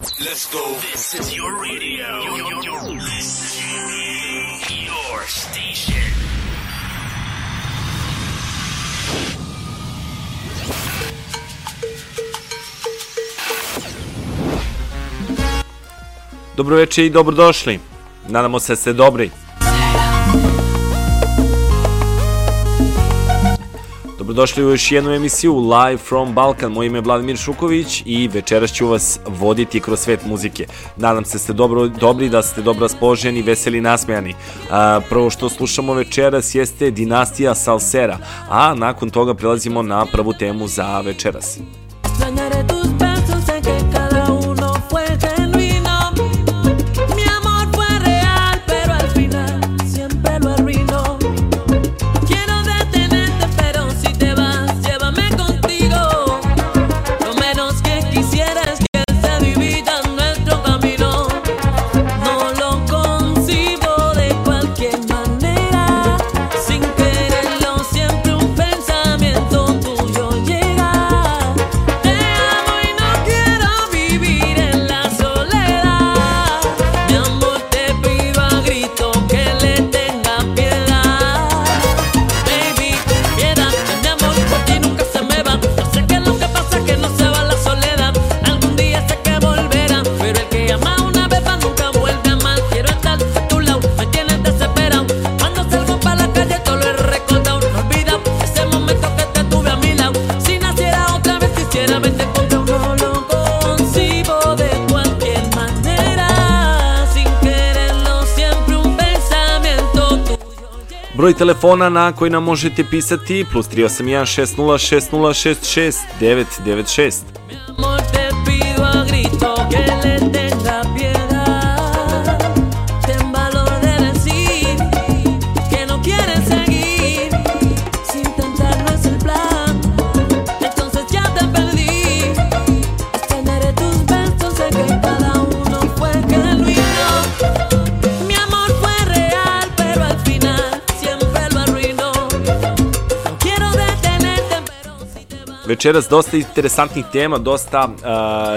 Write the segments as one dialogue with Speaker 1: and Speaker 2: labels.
Speaker 1: Let's go. This is your radio. Your, your, your station.
Speaker 2: Dobro večer i dobrodošli. Nadamo se da ste dobri. Dobrodošli u još jednu emisiju Live from Balkan. Moje ime je Vladimir Šuković i večeras ću vas voditi kroz svet muzike. Nadam se da ste dobro, dobri, da ste dobro raspoloženi, veseli i nasmejani. A, prvo što slušamo večeras jeste Dinastija Salsera, a nakon toga prelazimo na prvu temu za večeras. Broj telefona na koji nam možete pisati plus 381 60 60 66 996. Večeras dosta interesantnih tema, dosta uh,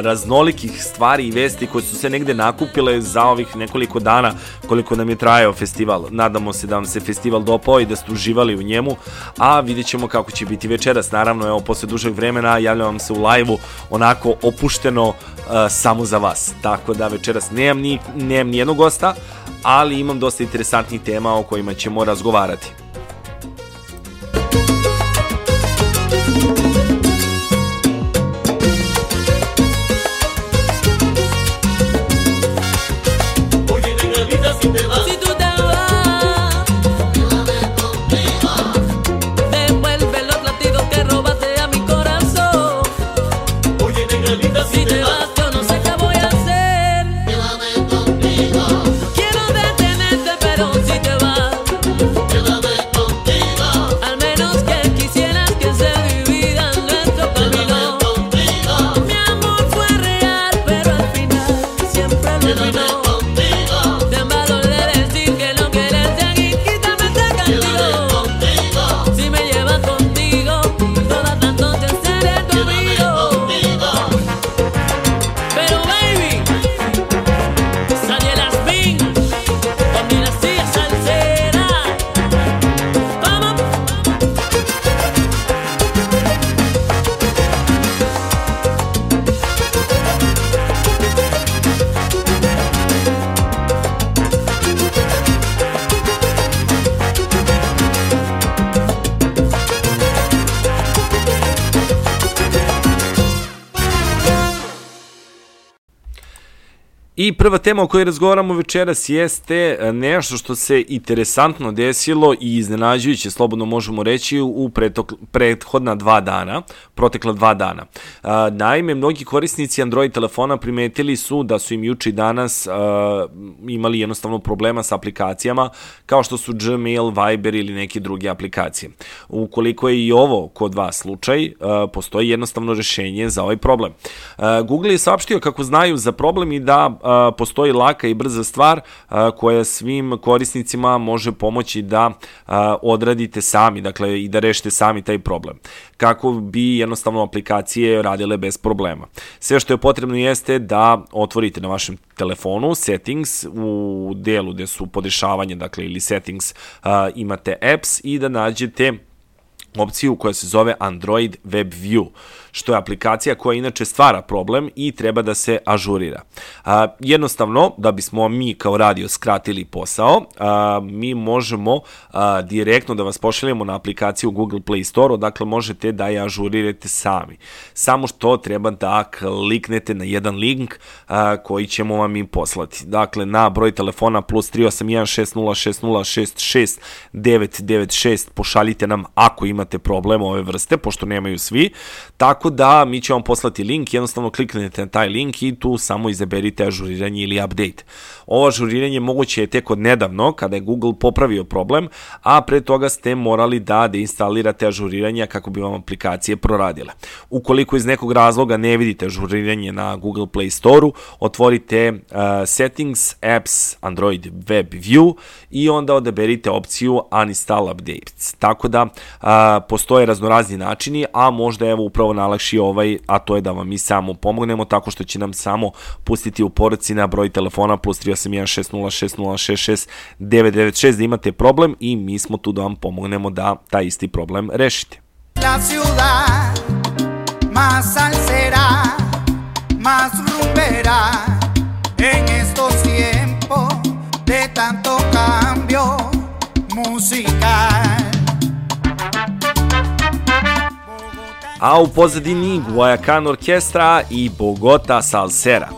Speaker 2: raznolikih stvari i vesti koje su se negde nakupile za ovih nekoliko dana koliko nam je trajao festival. Nadamo se da vam se festival dopao i da ste uživali u njemu, a vidjet ćemo kako će biti večeras. Naravno, evo, posle dužeg vremena javljam vam se u live-u onako opušteno uh, samo za vas. Tako da večeras nemam ni, nemam ni jednog gosta, ali imam dosta interesantnih tema o kojima ćemo razgovarati. I prva tema o kojoj razgovaramo večeras jeste e, nešto što se interesantno desilo i iznenađujuće, slobodno možemo reći, u pretok, prethodna dva dana, protekla dva dana. Naime, mnogi korisnici Android telefona primetili su da su im juče i danas imali jednostavno problema sa aplikacijama kao što su Gmail, Viber ili neke druge aplikacije. Ukoliko je i ovo kod vas slučaj, postoji jednostavno rešenje za ovaj problem. Google je saopštio kako znaju za problem i da
Speaker 3: postoji laka i brza stvar koja svim korisnicima može pomoći da odradite sami, dakle i da rešite sami taj problem. Kako bi jednostavno aplikacije radile bez problema. Sve što je potrebno jeste da otvorite na vašem telefonu settings u delu gde su podešavanje, dakle ili settings imate apps i da nađete opciju koja se zove Android Web View što je aplikacija koja inače stvara problem i treba da se ažurira. A, jednostavno, da bismo mi kao radio skratili posao, a, mi možemo a, direktno da vas pošaljemo na aplikaciju Google Play Store, dakle možete da je ažurirate sami. Samo što treba da kliknete na jedan link a, koji ćemo vam i poslati. Dakle, na broj telefona plus 381606066 pošaljite nam ako imate problem ove vrste, pošto nemaju svi, tako da mi ćemo vam poslati link, jednostavno kliknete na taj link i tu samo izaberite ažuriranje ili update. Ovo ažuriranje moguće je tek od nedavno, kada je Google popravio problem, a pre toga ste morali da deinstalirate ažuriranja kako bi vam aplikacije proradile. Ukoliko iz nekog razloga ne vidite ažuriranje na Google Play Store-u, otvorite uh, Settings, Apps, Android Web View i onda odaberite opciju Uninstall Updates. Tako da uh, postoje raznorazni načini, a možda evo upravo najlakši ovaj, a to je da vam mi samo pomognemo tako što će nam samo pustiti u poruci na broj telefona plus 38160666996 da imate problem i mi smo tu da vam pomognemo da taj isti problem rešite.
Speaker 4: La ciudad más salsera, más rumbera
Speaker 3: A u pozadini Guayacan Orkestra i Bogota Salsera.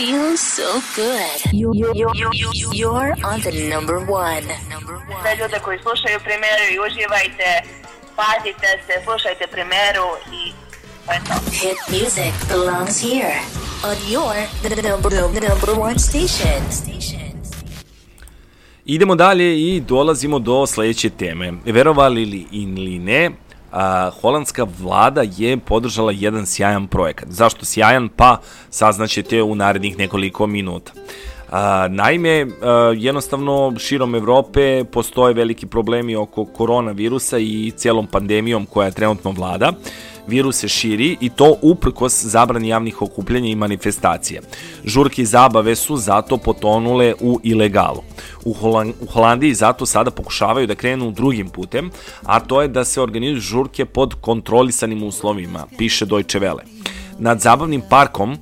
Speaker 5: Feels so good. You, you, you, you, you, you're on the number one. Number one.
Speaker 6: Za ljude koji slušaju premijeru i uživajte, pazite se, slušajte premijeru i to je to.
Speaker 5: Hit music belongs here on your the number, the number one station. Station.
Speaker 3: Idemo dalje i dolazimo do sledeće teme. Verovali li ili ne, a, holandska vlada je podržala jedan sjajan projekat. Zašto sjajan? Pa saznaćete u narednih nekoliko minuta. A, naime, a, jednostavno širom Evrope postoje veliki problemi oko koronavirusa i cijelom pandemijom koja trenutno vlada virus se širi i to uprkos zabrani javnih okupljanja i manifestacije. Žurke i zabave su zato potonule u ilegalu. U, Holand, u Holandiji zato sada pokušavaju da krenu drugim putem, a to je da se organizuju žurke pod kontrolisanim uslovima, piše Deutsche Welle. Nad zabavnim parkom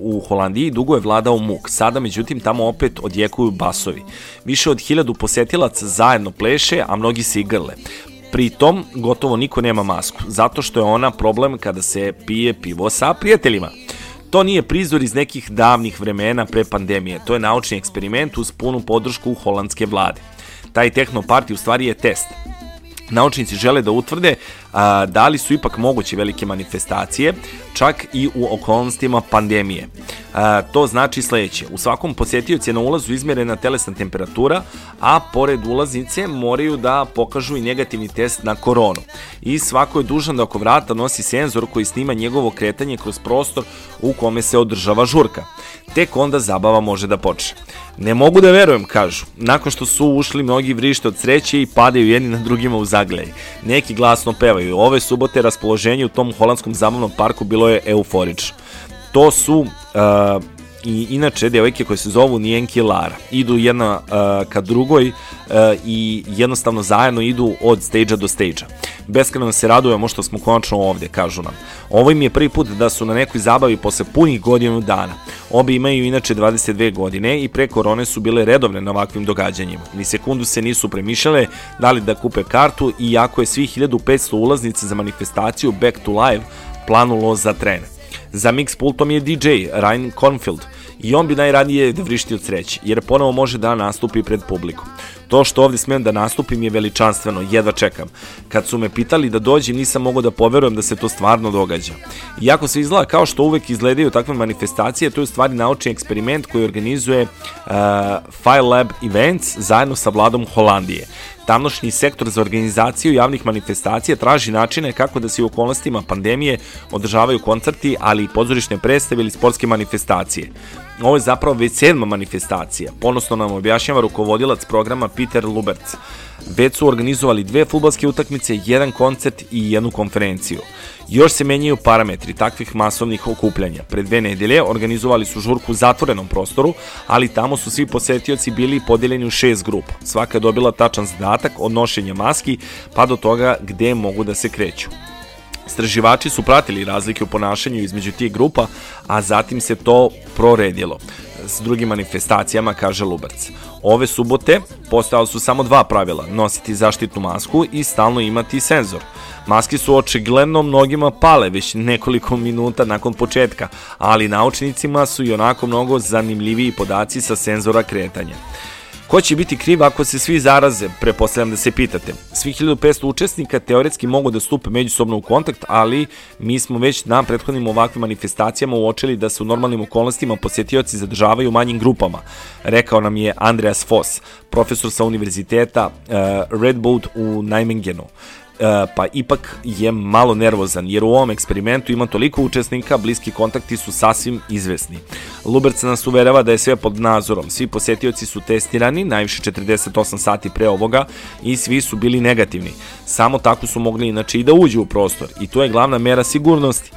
Speaker 3: u Holandiji dugo je vladao muk. Sada, međutim, tamo opet odjekuju basovi. Više od hiljadu posetilaca zajedno pleše, a mnogi se igrle. Pritom, gotovo niko nema masku, zato što je ona problem kada se pije pivo sa prijateljima. To nije prizor iz nekih davnih vremena pre pandemije, to je naučni eksperiment uz punu podršku holandske vlade. Taj tehnoparti u stvari je test. Naučnici žele da utvrde a, da li su ipak moguće velike manifestacije, čak i u okolnostima pandemije. A, to znači sledeće. U svakom posjetiocu je na ulazu izmjerena telesna temperatura, a pored ulaznice moraju da pokažu i negativni test na koronu. I svako je dužan da oko vrata nosi senzor koji snima njegovo kretanje kroz prostor u kome se održava žurka. Tek onda zabava može da počne. Ne mogu da verujem, kažu. Nakon što su ušli, mnogi vrište od sreće i padaju jedni na drugima u zaglej. Neki glasno pevaju. Ove subote raspoloženje u tom holandskom zabavnom parku bilo je euforično. To su uh, i inače devojke koje se zovu Nijenki Lara. Idu jedna uh, ka drugoj uh, i jednostavno zajedno idu od stage-a do stage-a. Beskreno se radujemo što smo konačno ovde, kažu nam. Ovo im je prvi put da su na nekoj zabavi posle punih godinu dana. Obe imaju inače 22 godine i pre korone su bile redovne na ovakvim događanjima. Ni sekundu se nisu premišljale da li da kupe kartu, iako je svih 1500 ulaznica za manifestaciju Back to Live planulo za trene. Za mix pultom je DJ Ryan Confield i on bi najradije da vrišti od sreće, jer ponovo može da nastupi pred publikom. To što ovde smem da nastupim je veličanstveno, jedva čekam. Kad su me pitali da dođem, nisam mogao da poverujem da se to stvarno događa. Iako se izgleda kao što uvek izgledaju takve manifestacije, to je u stvari naučni eksperiment koji organizuje uh, File Lab Events zajedno sa vladom Holandije. Tamnošnji sektor za organizaciju javnih manifestacija traži načine kako da se u okolnostima pandemije održavaju koncerti, ali i pozorišne predstave ili sportske manifestacije. Ovo je zapravo već sedma manifestacija. Ponosno nam objašnjava rukovodilac programa Peter Luberc. Već su organizovali dve futbalske utakmice, jedan koncert i jednu konferenciju. Još se menjaju parametri takvih masovnih okupljanja. Pre dve nedelje organizovali su žurku u zatvorenom prostoru, ali tamo su svi posetioci bili podeljeni u šest grupa. Svaka je dobila tačan zadatak od nošenja maski pa do toga gde mogu da se kreću. Istraživači su pratili razlike u ponašanju između tih grupa, a zatim se to proredilo s drugim manifestacijama, kaže Lubac. Ove subote postojala su samo dva pravila, nositi zaštitnu masku i stalno imati senzor. Maske su očigledno mnogima pale već nekoliko minuta nakon početka, ali naučnicima su i onako mnogo zanimljiviji podaci sa senzora kretanja. Ko će biti kriv ako se svi zaraze, prepostavljam da se pitate. Svi 1500 učesnika teoretski mogu da stupe međusobno u kontakt, ali mi smo već na prethodnim ovakvim manifestacijama uočili da se u normalnim okolnostima posjetioci zadržavaju u manjim grupama, rekao nam je Andreas Foss, profesor sa univerziteta uh, Redboat u Nijmegenu. E, pa ipak je malo nervozan, jer u ovom eksperimentu ima toliko učesnika, bliski kontakti su sasvim izvesni. Luberc nas uverava da je sve pod nadzorom. Svi posetioci su testirani, najviše 48 sati pre ovoga, i svi su bili negativni. Samo tako su mogli inače i da uđu u prostor, i to je glavna mera sigurnosti.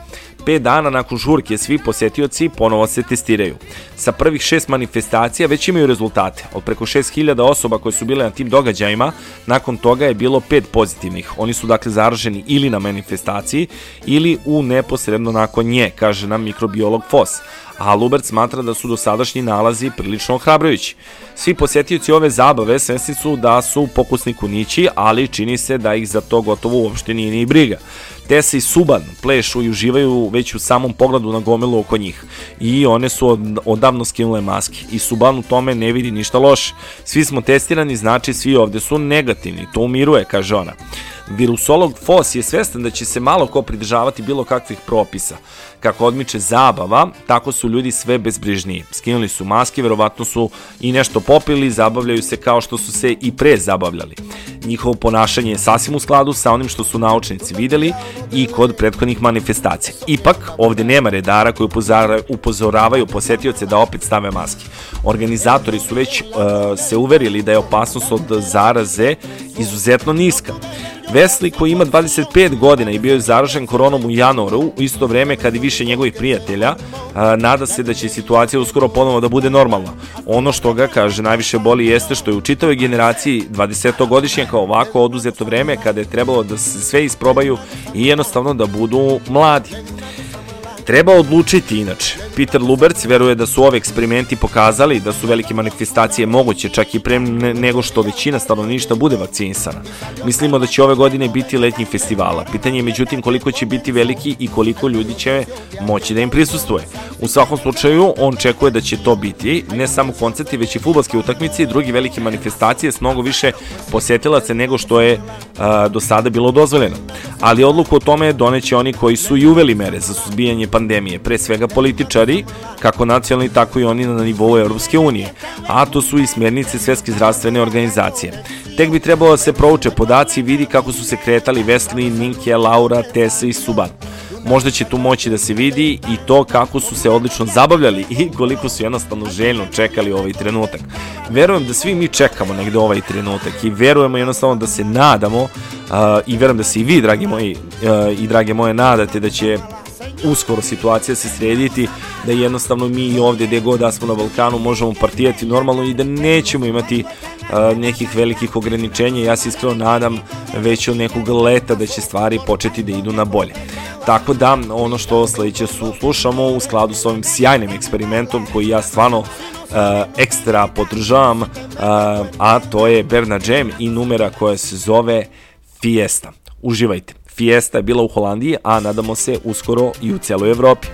Speaker 3: 5 dana nakon žurke svi posetioci ponovo se testiraju. Sa prvih šest manifestacija već imaju rezultate. Od preko 6000 osoba koje su bile na tim događajima, nakon toga je bilo pet pozitivnih. Oni su dakle zaraženi ili na manifestaciji ili u neposredno nakon nje, kaže nam mikrobiolog Foss a Lubert smatra da su dosadašnji nalazi prilično ohrabrujući. Svi posjetioci ove zabave svesni su da su pokusni kunići, ali čini se da ih za to gotovo uopšte nije ni briga. Tesa i Suban plešu i uživaju već u samom pogledu na gomilu oko njih. I one su od, odavno skinule maske. I Suban u tome ne vidi ništa loše. Svi smo testirani, znači svi ovde su negativni. To umiruje, kaže ona. Virusolog Fos je svestan da će se malo ko pridržavati bilo kakvih propisa. Kako odmiče zabava, tako su ljudi sve bezbrižniji. Skinuli su maske, verovatno su i nešto popili, zabavljaju se kao što su se i pre zabavljali. Njihovo ponašanje je sasvim u skladu sa onim što su naučnici videli i kod prethodnih manifestacija. Ipak, ovde nema redara koji upozoravaju posetioce da opet stave maske. Organizatori su već uh, se uverili da je opasnost od zaraze izuzetno niska. Vesli koji ima 25 godina i bio je zaražen koronom u januaru, u isto vreme kad i više njegovih prijatelja, a, nada se da će situacija uskoro ponovo da bude normalna. Ono što ga, kaže, najviše boli jeste što je u čitavoj generaciji 20-godišnjaka ovako oduzeto vreme kada je trebalo da se sve isprobaju i jednostavno da budu mladi. Treba odlučiti inače. Peter Luberc veruje da su ovi eksperimenti pokazali da su velike manifestacije moguće čak i pre ne- nego što većina stanovništva bude vakcinisana. Mislimo da će ove godine biti letnjih festivala. Pitanje je međutim koliko će biti veliki i koliko ljudi će moći da im prisustuje. U svakom slučaju on čekuje da će to biti ne samo koncerti već i futbolske utakmice i drugi velike manifestacije s mnogo više posetilaca nego što je a, do sada bilo dozvoljeno. Ali odluku o tome doneće oni koji su i uveli mere za suzbijanje pandemije, pre svega političari, kako nacionalni, tako i oni na nivou Europske unije, a to su i smjernice Svetske zdravstvene organizacije. Tek bi trebalo da se prouče podaci i vidi kako su se kretali Wesley, Ninke, Laura, Tessa i Suban. Možda će tu moći da se vidi i to kako su se odlično zabavljali i koliko su jednostavno željno čekali ovaj trenutak. Verujem da svi mi čekamo negde ovaj trenutak i verujemo jednostavno da se nadamo uh, i verujem da se i vi, dragi moji uh, i drage moje, nadate da će uskoro situacija se srediti, da jednostavno mi i ovde gde god da smo na Balkanu možemo partijati normalno i da nećemo imati a, nekih velikih ograničenja. Ja se iskreno nadam već od nekog leta da će stvari početi da idu na bolje. Tako da ono što sledeće su slušamo u skladu sa ovim sjajnim eksperimentom koji ja stvarno uh, ekstra podržavam, uh, a to je Berna Jam i numera koja se zove Fiesta. Uživajte. Fiesta je bila u Holandiji, a nadamo se uskoro i u celoj Evropi.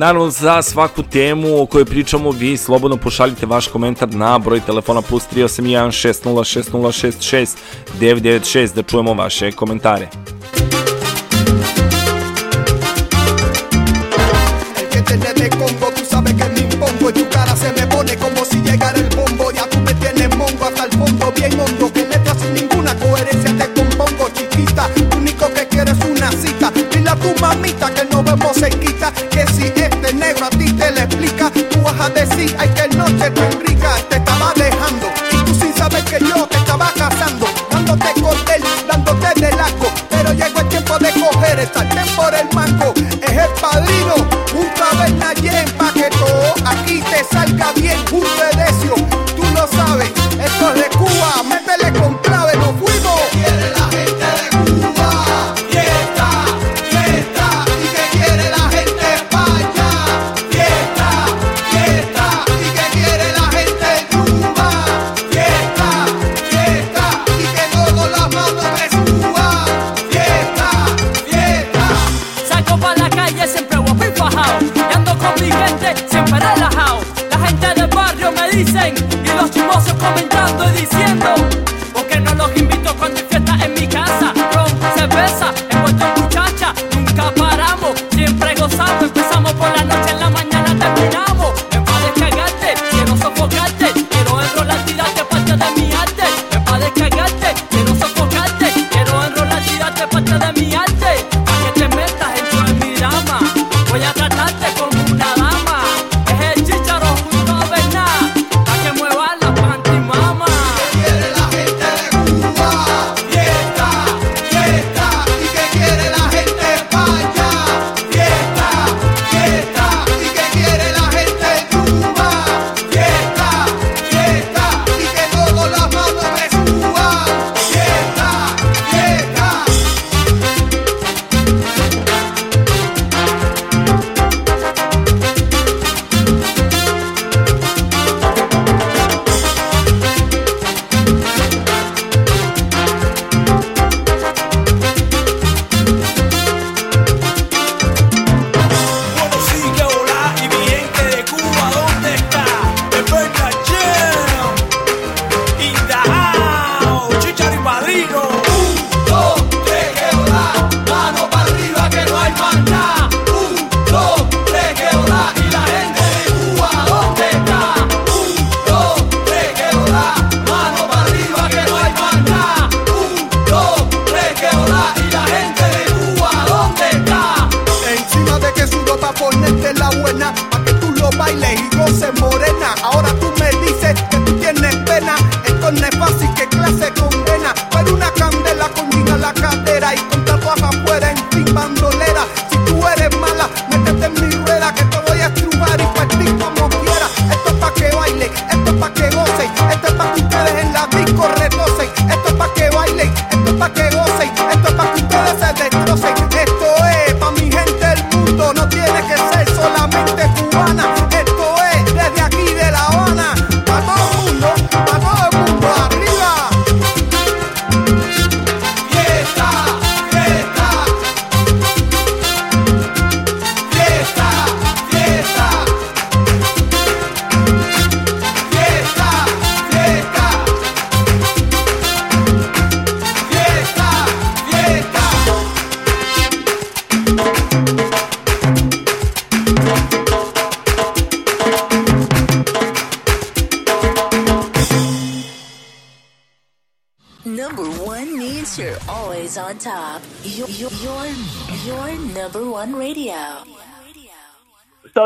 Speaker 3: Naravno, za svaku temu o kojoj pričamo, vi slobodno pošaljite vaš komentar na broj telefona plus 381 606 996 da čujemo vaše komentare.
Speaker 4: El que te de Congo, tú sabes que me impongo y tu cara se me pone como si llegara el bombo. Ya tú me tienes mongo hasta el fondo, bien hondo, que letras sin ninguna coherencia te compongo, chiquita. Único que quieres una cita. Dile a tu mamita que no vemos cerquita, que si este negro a ti te le explica, tú vas a decir, ay que noche tan rica, te estaba dejando. Y tú sin saber que yo te estaba casando, dándote cordel, dándote del asco. Pero llegó el tiempo de coger el sartén por el mango. Es el padrino, un taberna llena pa' que todo aquí te salga bien. Un pedecio, tú lo sabes, esto es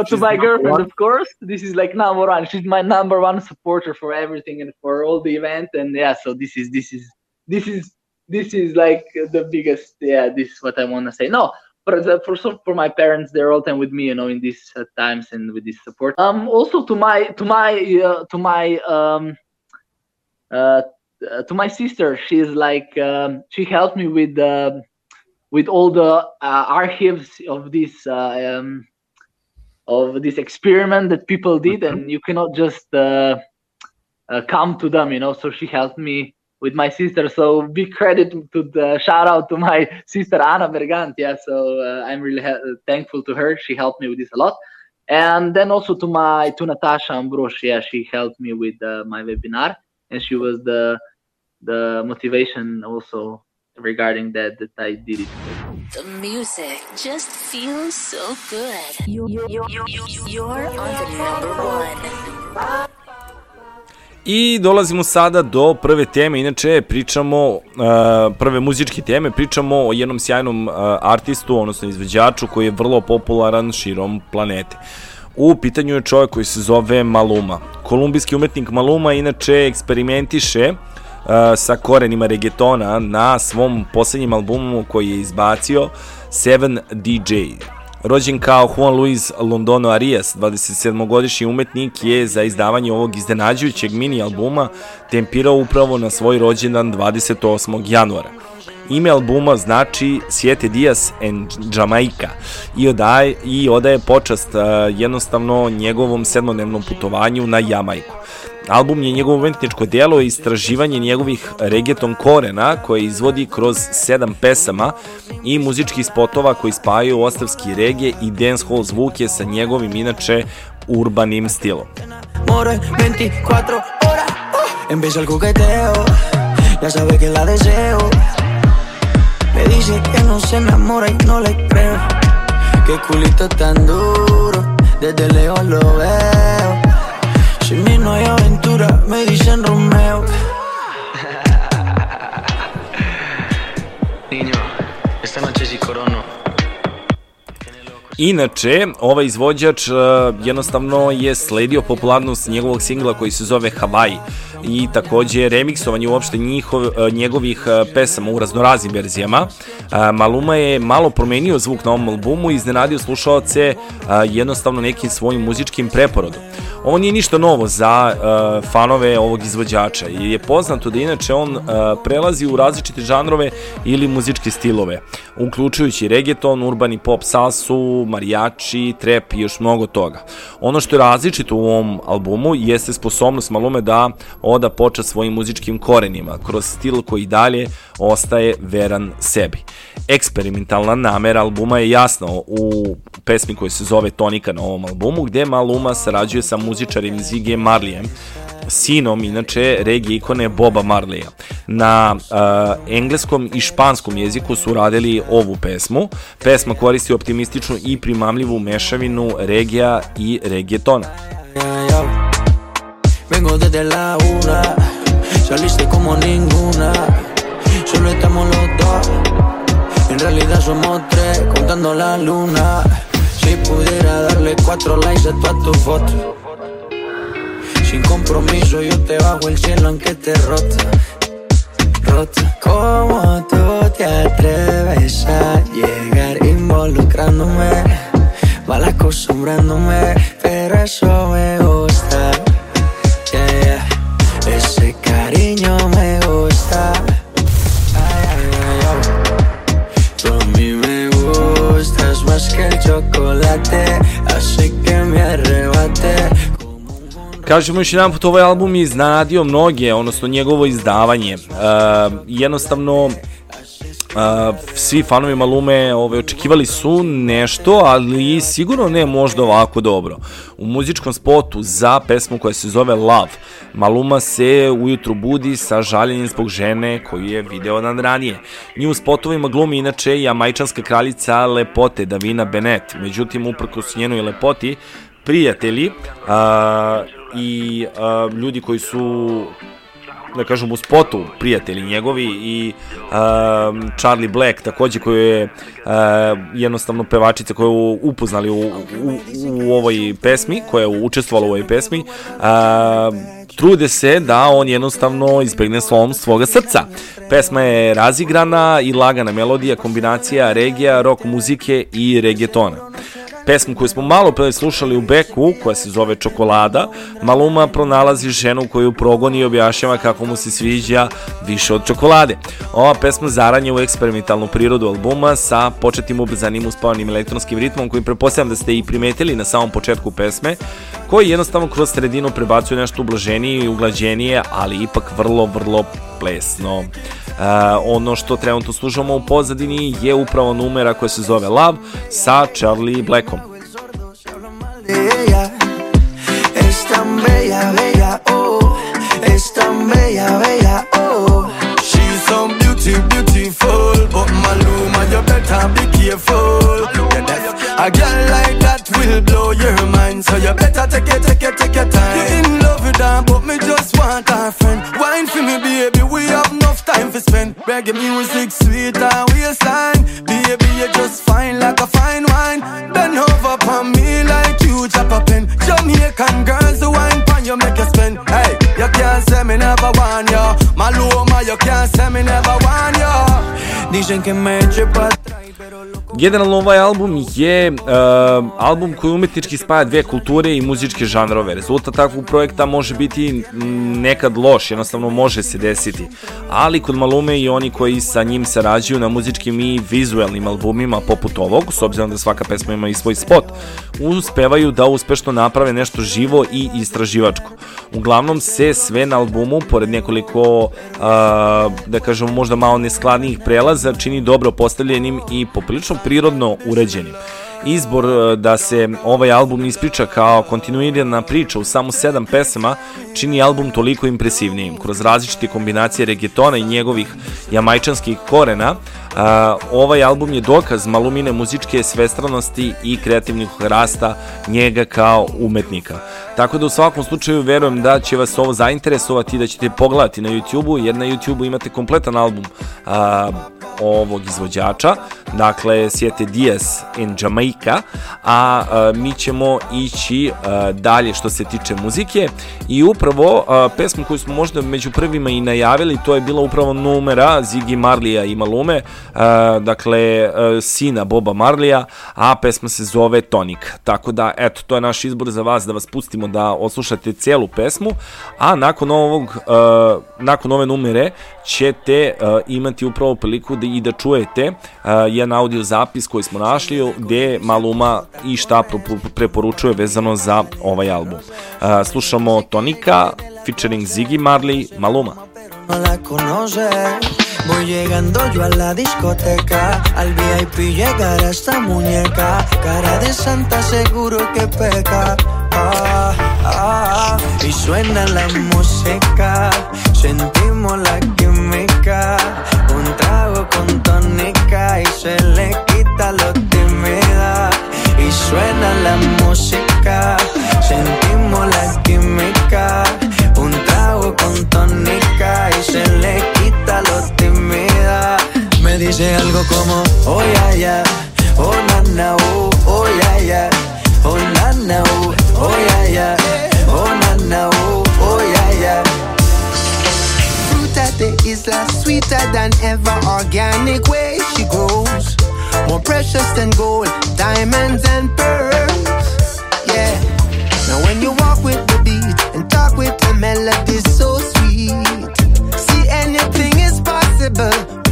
Speaker 7: To my girlfriend, of course, this is like number one. She's my number one supporter for everything and for all the event. And yeah, so this is this is this is this is like the biggest. Yeah, this is what I want to say. No, for the, for for my parents, they're all time with me, you know, in these uh, times and with this support. Um, also to my to my uh, to my um, uh, uh, to my sister, she's like um, she helped me with uh, with all the uh, archives of this. Uh, um, of this experiment that people did and you cannot just uh, uh, come to them you know? So she helped me with my sister. So big credit to the shout out to my sister anna bergant yeah so uh, i'm really ha- thankful to her. She helped me with this a lot. And then also to my to natasha ambrosch yeah she helped me with uh, my webinar and she was the the motivation also regarding that that i did it
Speaker 5: The music just feels so good. You, you, you, you, you, you're on the number one.
Speaker 3: I dolazimo sada do prve teme, inače pričamo, uh, prve muzičke teme, pričamo o jednom sjajnom uh, artistu, odnosno izveđaču koji je vrlo popularan širom planete. U pitanju je čovjek koji se zove Maluma. Kolumbijski umetnik Maluma inače eksperimentiše uh, sa korenima reggaetona na svom poslednjem albumu koji je izbacio Seven DJ. Rođen kao Juan Luis Londono Arias, 27-godišnji umetnik je za izdavanje ovog iznenađujućeg mini albuma tempirao upravo na svoj rođendan 28. januara. Ime albuma znači Siete Dias en Jamaica i odaje, i odaje počast uh, jednostavno njegovom sedmodnevnom putovanju na Jamajku. Album je njegovo umetničko delo i istraživanje njegovih reggaeton korena koje izvodi kroz sedam pesama i muzičkih spotova koji spajaju ostavski reggae i dancehall zvuke sa njegovim inače urbanim stilom.
Speaker 8: More 24 horas. Empieza el coqueteo. Ya sabe que la deseo. Me dice que no se enamora y no le creo. Que culito tan duro. Desde lejos lo veo. Sin mí no hay aventura. Me dicen Romeo.
Speaker 3: Inače, ovaj izvođač uh, jednostavno je sledio popularnost njegovog singla koji se zove Hawaii i takođe remiksovanje uopšte njihov, uh, njegovih uh, pesama u raznoraznim verzijama. Maluma je malo promenio zvuk na ovom albumu i iznenadio slušaoce uh, jednostavno nekim svojim muzičkim preporodom. Ovo nije ništa novo za fanove ovog izvođača jer je poznato da inače on prelazi u različite žanrove ili muzičke stilove, uključujući reggaeton, urbani pop salsu, marijači, trap i još mnogo toga. Ono što je različito u ovom albumu jeste sposobnost Malume da oda počet svojim muzičkim korenima, kroz stil koji dalje ostaje veran sebi. Eksperimentalna namera albuma je jasna u pesmi koja se zove Tonika na ovom albumu, gde Maluma sarađuje sa muzičarim Ziggy Marlijem, sinom, inače, regije ikone Boba Marleya. Na uh, engleskom i španskom jeziku su radili ovu pesmu. Pesma koristi optimističnu i primamljivu mešavinu regija i reggaetona.
Speaker 8: Vengo desde la una. Saliste como ninguna. Solo estamos los dos. En realidad somos tres, contando la luna. Si pudiera darle cuatro likes a toda tu foto. Sin compromiso yo te bajo el cielo aunque te rota, rota. ¿Cómo tú te atreves a llegar involucrándome? Mal acostumbrándome, pero eso me gusta. Yeah, yeah. Ese cariño me gusta. Ay, ay, ay, Tú a mí me gustas más que el chocolate.
Speaker 3: Kažemo još jedan put, ovaj album je iznenadio mnoge, odnosno njegovo izdavanje. Uh, jednostavno, Uh, svi fanovi Malume ove, očekivali su nešto, ali sigurno ne možda ovako dobro. U muzičkom spotu za pesmu koja se zove Love, Maluma se ujutru budi sa žaljenjem zbog žene koju je video dan ranije. Nju u spotovima glumi inače jamajčanska kraljica lepote Davina Bennett, međutim uprkos njenoj lepoti, prijatelji uh, i uh, ljudi koji su da kažem u spotu prijatelji njegovi i um, Charlie Black takođe koju je uh, jednostavno pevačica koju upoznali u, u, u ovoj pesmi, koja je učestvovala u ovoj pesmi uh, trude se da on jednostavno izbegne slom svoga srca. Pesma je razigrana i lagana melodija, kombinacija regija, rock muzike i reggaetona pesmu koju smo malo pre slušali u Beku, koja se zove Čokolada, Maluma pronalazi ženu koju progoni i objašnjava kako mu se sviđa više od čokolade. Ova pesma zaranje u eksperimentalnu prirodu albuma sa početnim ubrzanim uspavanim elektronskim ritmom koji prepostavljam da ste i primetili na samom početku pesme, koji jednostavno kroz sredinu prebacuje nešto ublaženije i uglađenije, ali ipak vrlo, vrlo plesno. Uh, ono što trenutno slušamo u pozadini je upravo numera koja se zove Love sa Charlie Blackom.
Speaker 9: you a girl like that will blow your mind. So you better take it, take it, take your time. You're in love with her, but me just want her friend. Wine for me, baby. We have enough time to spend. Reggae music, sweet and waistline. Baby, you just fine like a fine wine. Bend over for me like you drop a pen. Jamaican girls who wine pan you make you spend. Hey, you can't say me never want you. Maluma, you can't say me never want you.
Speaker 8: Dicen que me eche pa'
Speaker 3: Generalno ovaj album je uh, album koji umetnički spaja dve kulture i muzičke žanrove. Rezultat takvog projekta može biti nekad loš, jednostavno može se desiti. Ali kod Malume i oni koji sa njim sarađuju na muzičkim i vizuelnim albumima poput ovog, s obzirom da svaka pesma ima i svoj spot, uspevaju da uspešno naprave nešto živo i istraživačko. Uglavnom se sve na albumu, pored nekoliko, uh, da kažemo možda malo neskladnijih prelaza, čini dobro postavljenim i poprilično prirodno uređenim. Izbor e, da se ovaj album ispriča kao kontinuirana priča u samo sedam pesama čini album toliko impresivnijim. Kroz različite kombinacije reggaetona i njegovih jamajčanskih korena, ovaj album je dokaz malumine muzičke svestranosti i kreativnih rasta njega kao umetnika. Tako da u svakom slučaju verujem da će vas ovo zainteresovati i da ćete pogledati na YouTube-u, jer na YouTube-u imate kompletan album a, ovog izvođača, dakle sjete Diaz in Jamaica, a, a mi ćemo ići a, dalje što se tiče muzike. I upravo a, pesmu koju smo možda među prvima i najavili, to je bila upravo numera Ziggy Marlija i Malume, dakle a, sina Boba Marlija, a pesma se zove Tonik. Tako da, eto, to je naš izbor za vas da vas pustimo da oslušate celu pesmu, a nakon ovog, a, nakon ove numere ćete imati upravo priliku da i da čujete jedan audio zapis koji smo našli gde Maluma i šta preporučuje vezano za ovaj album. Slušamo Tonika featuring Ziggy Marley, Maluma.
Speaker 8: conoce. Voy llegando yo a la discoteca, al VIP llegará esta muñeca, cara de santa seguro que peca. Ah, ah, y suena la música, sentimos la química, un trago con tónica y se le quita lo tímida. Y suena la música, sentimos la química, un trago con tónica y se le dice algo como, oh ya ya, oh na na, oh, oh ya ya, oh na na, oh, oh ya ya, oh na na, oh, oh ya ya.
Speaker 10: Fruit at the isla, sweeter than ever, organic way she grows. More precious than gold, diamonds and pearls. Yeah. Now when you walk with the beat and talk with the melody so sweet. See anything is possible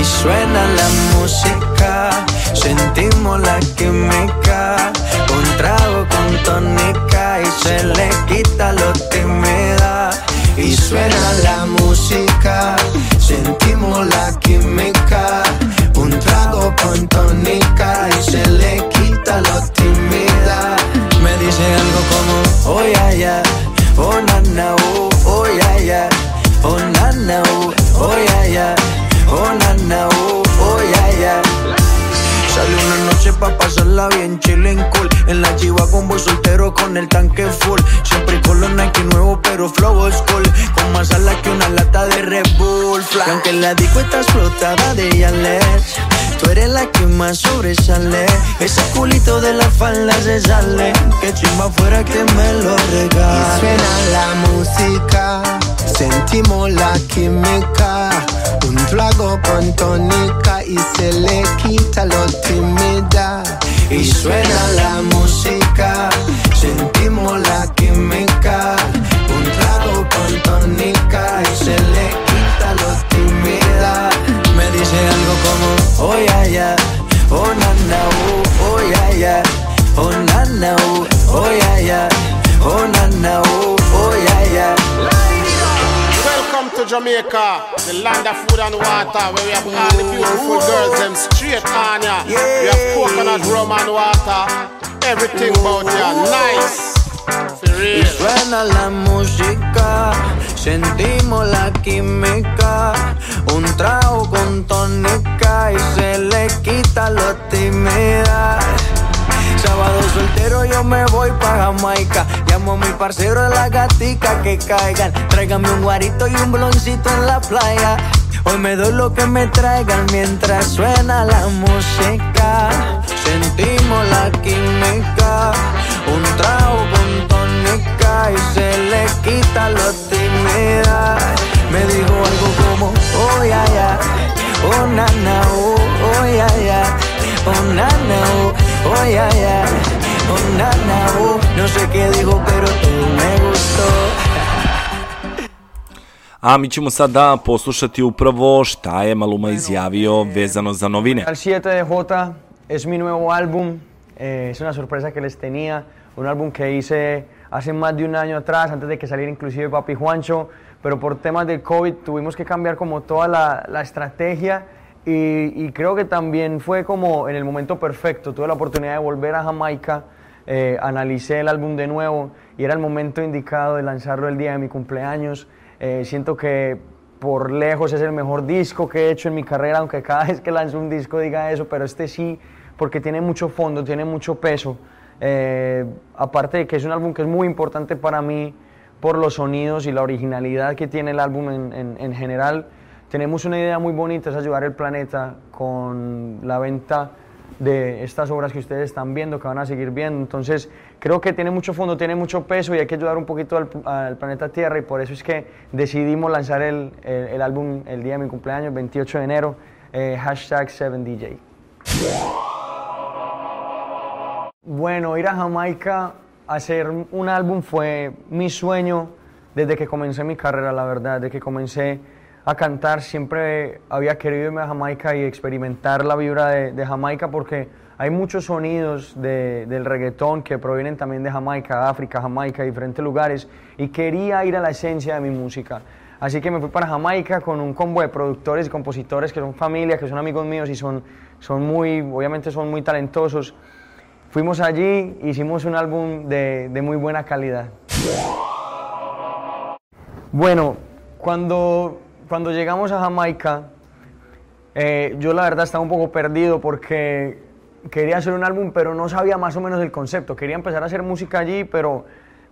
Speaker 8: Y suena la música, sentimos la química, un trago con tónica y se le quita lo tímida. Y suena la música, sentimos la química, un trago con tónica y se le quita lo tímida. Me dice algo como, oh yeah, yeah, oh na na, oh, oh yeah, yeah, oh na na, oh cool En la chiva con voz soltero con el tanque full. Siempre con los Nike nuevo pero flow old school. Con más alas que una lata de Red Bull. Fly. Y aunque la disco está explotada de Yales Tú eres la que más sobresale. Ese culito de la falda se sale. Que chimba fuera que me lo
Speaker 10: Y
Speaker 8: regale
Speaker 10: suena la música, sentimos la química, un trago con tónica y se le quita lo tímida.
Speaker 8: Y suena la música, sentimos la química,
Speaker 11: Jamaica, the land of food and water, where we have all the beautiful girls, them straight on ya. We have coconut rum and water, everything about ya, nice.
Speaker 8: Y suena la música, sentimos la química, un trago con tónica y se le quita lo tímida. Sábado soltero yo me voy pa' Jamaica Llamo a mi parcero de la gatica que caigan. Tráigame un guarito y un bloncito en la playa. Hoy me doy lo que me traigan mientras suena la música. Sentimos la química Un trago con tónica y se le quita lo tímida Me dijo algo como oh ya ya Oh na na oh, oh ya ya Oh na na oh, oh ya ya Oh na na oh No sé qué dijo pero todo me gustó.
Speaker 3: A mi ćemo sad da poslušati upravo šta je Maluma izjavio vezano za novine.
Speaker 12: El 7 de J es mi nuevo álbum, eh, es una sorpresa que les tenía, un álbum que hice hace más de un año atrás, antes de que saliera inclusive Papi Juancho, pero por temas de COVID tuvimos que cambiar como toda la, la estrategia. Y, y creo que también fue como en el momento perfecto, tuve la oportunidad de volver a Jamaica, eh, analicé el álbum de nuevo y era el momento indicado de lanzarlo el día de mi cumpleaños. Eh, siento que por lejos es el mejor disco que he hecho en mi carrera, aunque cada vez que lanzo un disco diga eso, pero este sí, porque tiene mucho fondo, tiene mucho peso. Eh, aparte de que es un álbum que es muy importante para mí por los sonidos y la originalidad que tiene el álbum en, en- en general, tenemos una idea muy bonita, es ayudar al planeta con la venta de estas obras que ustedes están viendo, que van a seguir viendo. Entonces, creo que tiene mucho fondo, tiene mucho peso y hay que ayudar un poquito al, planeta Tierra y por eso es que decidimos lanzar el, el- el álbum el día de mi cumpleaños, 28 de enero, eh, hashtag 7DJ. Bueno, ir a Jamaica a hacer un álbum fue mi sueño desde que comencé mi carrera, la verdad, desde que comencé a cantar siempre había querido irme a Jamaica y experimentar la vibra de, de Jamaica porque hay muchos sonidos de- del reggaetón que provienen también de Jamaica, África, Jamaica, diferentes lugares y quería ir a la esencia de mi música. Así que me fui para Jamaica con un combo de productores y compositores que son familia, que son amigos míos y son, son muy, obviamente son muy talentosos. Fuimos allí, hicimos un álbum de, de muy buena calidad. Bueno, cuando, cuando llegamos a Jamaica, eh, yo la verdad estaba un poco perdido porque quería hacer un álbum, pero no sabía más o menos el concepto. Quería empezar a hacer música allí, pero,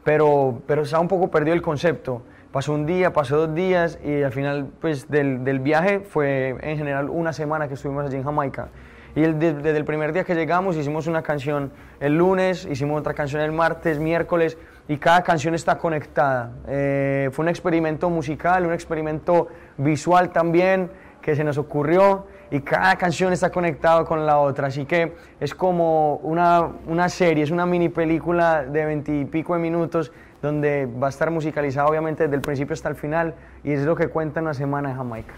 Speaker 12: pero, pero estaba un poco perdido el concepto. Pasó un día, pasó dos días y al final pues, del, del viaje fue en general una semana que estuvimos allí en Jamaica. Y el- de- desde el primer día que llegamos hicimos una canción el lunes, hicimos otra canción el martes, miércoles, y cada canción está conectada. Eh, fue un experimento musical, un experimento visual también que se nos ocurrió y cada canción está conectada con la otra. Así que es como una, una serie, es una mini película de veintipico de minutos donde va a estar musicalizada obviamente desde el principio hasta el final y es lo que cuenta una semana en Jamaica.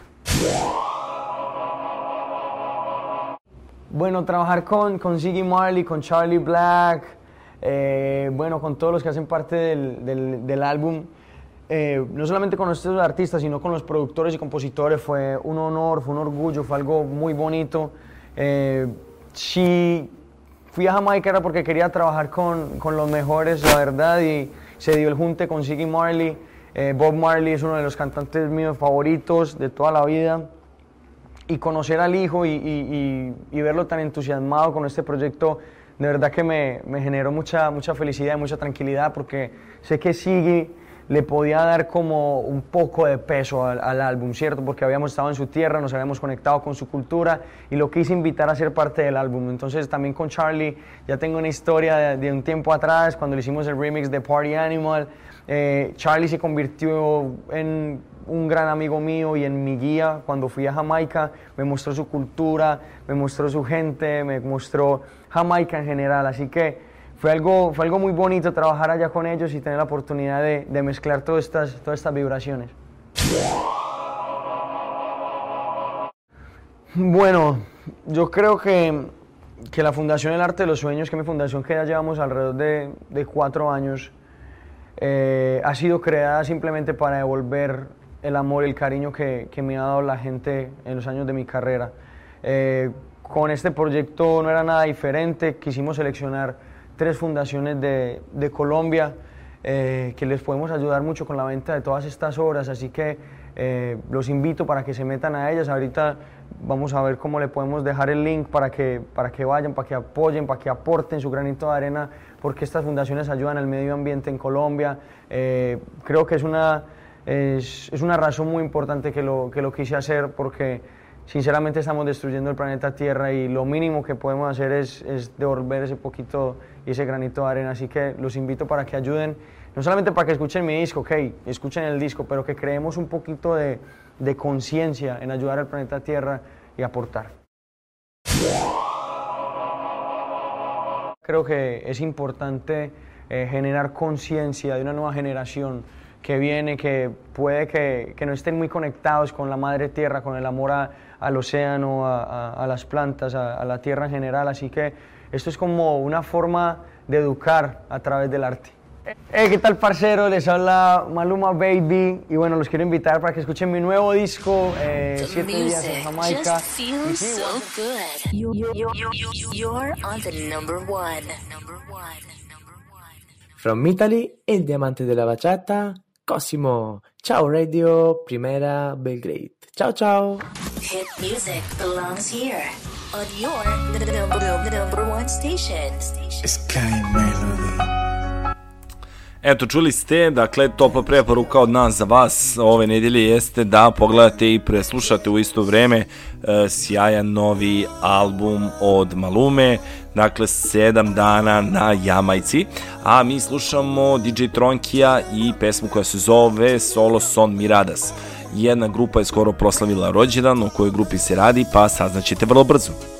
Speaker 12: bueno, trabajar con, con Ziggy Marley, con Charlie Black, eh, bueno, con todos los que hacen parte del, del- del álbum, eh, no solamente con estos artistas, sino con los productores y compositores, fue un honor, fue un orgullo, fue algo muy bonito. Eh, sí, fui a Jamaica era porque quería trabajar con, con los mejores, la verdad, y se dio el junte con Ziggy Marley. Eh, Bob Marley es uno de los cantantes míos favoritos de toda la vida y conocer al hijo y, y- y- y verlo tan entusiasmado con este proyecto, de verdad que me, me generó mucha, mucha felicidad y mucha tranquilidad porque sé que Siggy le podía dar como un poco de peso al, al álbum, ¿cierto? Porque habíamos estado en su tierra, nos habíamos conectado con su cultura y lo quise invitar a ser parte del álbum. Entonces también con Charlie ya tengo una historia de, de un tiempo atrás, cuando le hicimos el remix de Party Animal. Eh, Charlie se convirtió en un gran amigo mío y en mi guía cuando fui a Jamaica, me mostró su cultura, me mostró su gente, me mostró Jamaica en general, así que fue algo, fue algo muy bonito trabajar allá con ellos y tener la oportunidad de, de mezclar todas estas, todas estas vibraciones. Bueno, yo creo que, que la Fundación El Arte de los Sueños, que es mi fundación que ya llevamos alrededor de, de cuatro años, eh, ha sido creada simplemente para devolver el amor el cariño que, que me ha dado la gente en los años de mi carrera. Eh, con este proyecto no era nada diferente, quisimos seleccionar tres fundaciones de, de Colombia eh, que les podemos ayudar mucho con la venta de todas estas obras, así que eh, los invito para que se metan a ellas. Ahorita vamos a ver cómo le podemos dejar el link para que, para que vayan, para que apoyen, para que aporten su granito de arena, porque estas fundaciones ayudan al medio ambiente en Colombia. Eh, creo que es una, es, es una razón muy importante que lo, que lo quise hacer, porque sinceramente estamos destruyendo el planeta Tierra y lo mínimo que podemos hacer es, devolver ese poquito y ese granito de arena. Así que los invito para que ayuden, no solamente para que escuchen mi disco, ok, escuchen el disco, pero que creemos un poquito de, de conciencia en ayudar al planeta Tierra y aportar. Creo que es importante eh, generar conciencia de una nueva generación que viene, que puede que, que no estén muy conectados con la madre tierra, con el amor a- al océano, a, a- a las plantas, a, a la tierra en general. Así que esto es como una forma de educar a través del arte. Hey, ¿qué tal, parcero? Les habla Maluma Baby. Y bueno, los quiero invitar para que escuchen mi nuevo disco, eh, Siete días en Jamaica.
Speaker 5: just feels so good. You, you, you, you, you're on the number one.
Speaker 13: From Italy, el diamante de la bachata, Cosimo. Ciao Radio, Primera Belgrade. Ciao ciao.
Speaker 5: Hit music belongs here on your number, one station.
Speaker 13: Sky Melody.
Speaker 3: Eto, čuli ste, dakle, topla preporuka od nas za vas ove nedelje jeste da pogledate i preslušate u isto vreme e, sjajan novi album od Malume, dakle, sedam dana na Jamajci, a mi slušamo DJ Tronkija i pesmu koja se zove Solo Son Miradas. Jedna grupa je skoro proslavila rođendan, o kojoj grupi se radi, pa saznaćete vrlo brzo.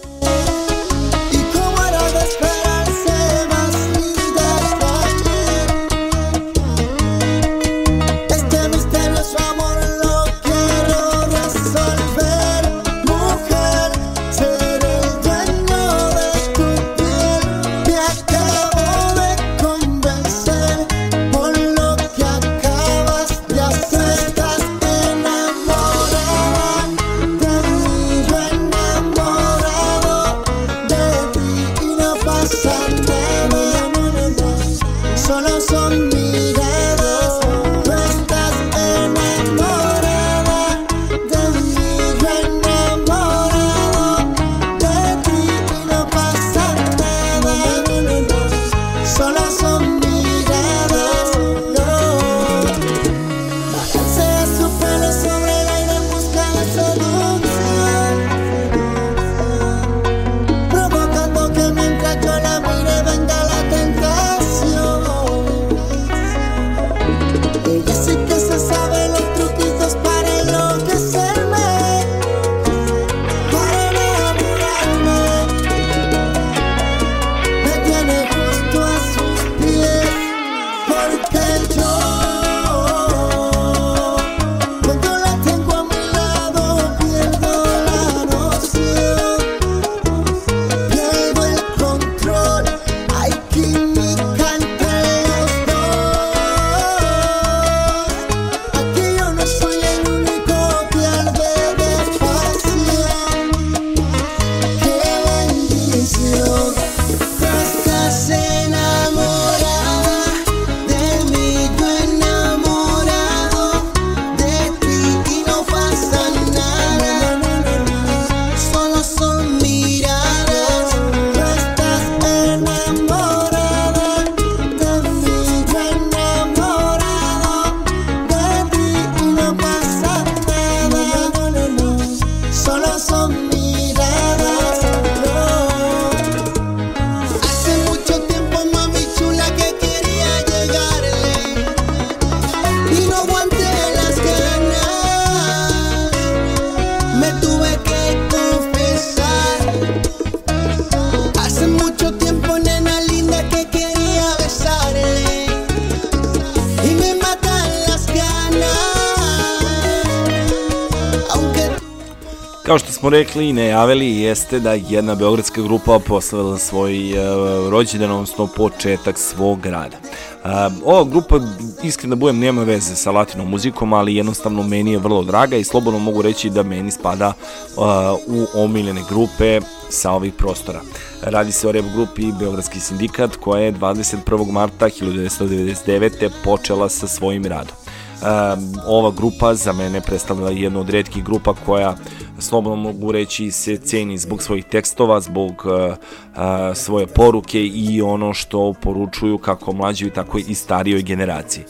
Speaker 3: Rekli i najavili jeste da jedna beogradska grupa proslavila svoj uh, rođendan, odnosno početak svog rada. Uh, ova grupa, iskreno da budem, nema veze sa latinom muzikom, ali jednostavno meni je vrlo draga i slobodno mogu reći da meni spada uh, u omiljene grupe sa ovih prostora. Radi se o rap grupi Beogradski sindikat koja je 21. marta 1999. počela sa svojim radom. Um, ova grupa za mene predstavlja jednu od redkih grupa koja slobodno mogu reći se ceni zbog svojih tekstova, zbog uh, uh, svoje poruke i ono što poručuju kako mlađoj tako i starijoj generaciji.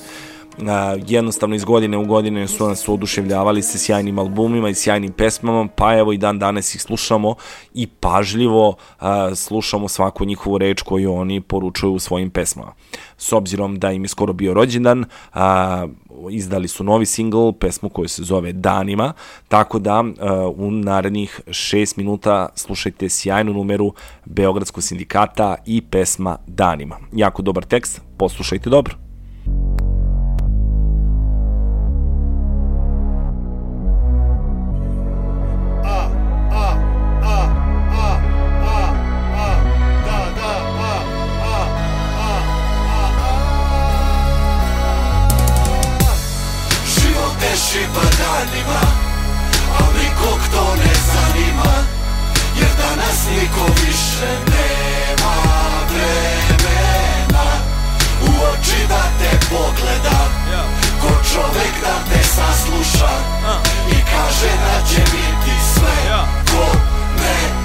Speaker 3: Jednostavno iz godine u godine su nas oduševljavali sa sjajnim albumima i sjajnim pesmama, pa evo i dan danas ih slušamo i pažljivo slušamo svaku njihovu reč koju oni poručuju u svojim pesmama. S obzirom da im je skoro bio rođendan, izdali su novi single, pesmu koju se zove Danima, tako da u narednih 6 minuta slušajte sjajnu numeru Beogradskog sindikata i pesma Danima. Jako dobar tekst, poslušajte dobro.
Speaker 14: Pogleda. Ko čovek da te sasluša I kaže da će biti sve Ko ne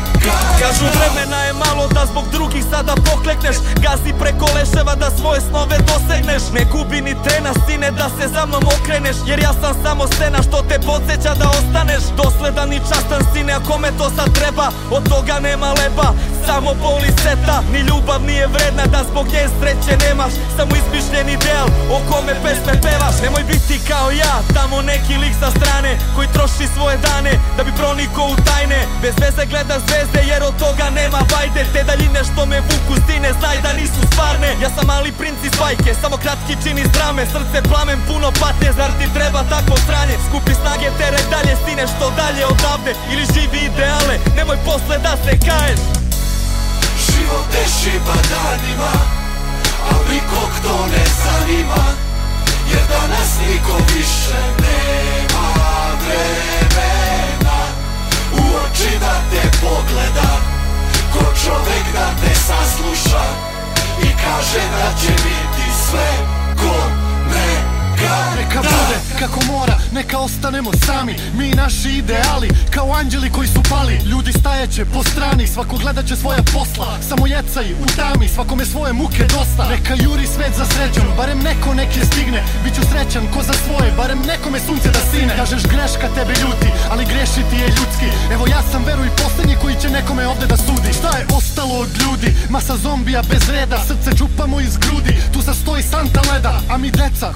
Speaker 15: Kažu vremena je malo da zbog drugih sada poklekneš. Gazi preko leševa da svoje snove dosegneš. Ne gubi ni trena sine da se za mnom okreneš. Jer ja sam samo scena što te podsjeća da ostaneš. Dosledan i častan sine a kome to sad treba? Od toga nema leba Samo boli seta. Ni ljubav nije vredna da zbog nje sreće nemaš. Samo izmišljen ideal o kome pesme pevaš. Nemoj biti kao ja Tamo neki lik sa strane Koji troši svoje dane Da bi proniko u tajne. Bez veze gleda zvezde jer od toga nema vajde. Te daljine što me vuku stine Znaj da nisu stvarne. Ja sam mali princ iz bajke Samo kratki čin iz drame. Srce plamen puno patnje Zar ti treba takvo sranje? Skupi snage tere dalje Stine što dalje odavde. Ili živi ideale Nemoj posle da se kaješ.
Speaker 14: Život te šiba danima A nikog to ne zanima. Jer danas niko više nema vremena da te pogleda. Ko čovek da te sasluša I kaže da će biti sve Ko
Speaker 16: Neka bude kako mora, neka ostanemo sami. Mi naši ideali, kao anđeli koji su pali. Ljudi stajeće po strani, svako gledat će svoja posla. Samo jecaj u tami, svakome svoje muke dosta. Neka juri svet za srećom, barem neko nek je stigne. Biću srećan ko za svoje, barem nekome sunce da sine. Kažeš greška tebe ljuti, ali grešiti je ljudski. Evo ja sam veruj poslednji koji će nekome ovde da sudi. Šta je ostalo od ljudi, masa zombija bez reda Srce čupamo iz grudi, tu sastoji santa leda A mi deca,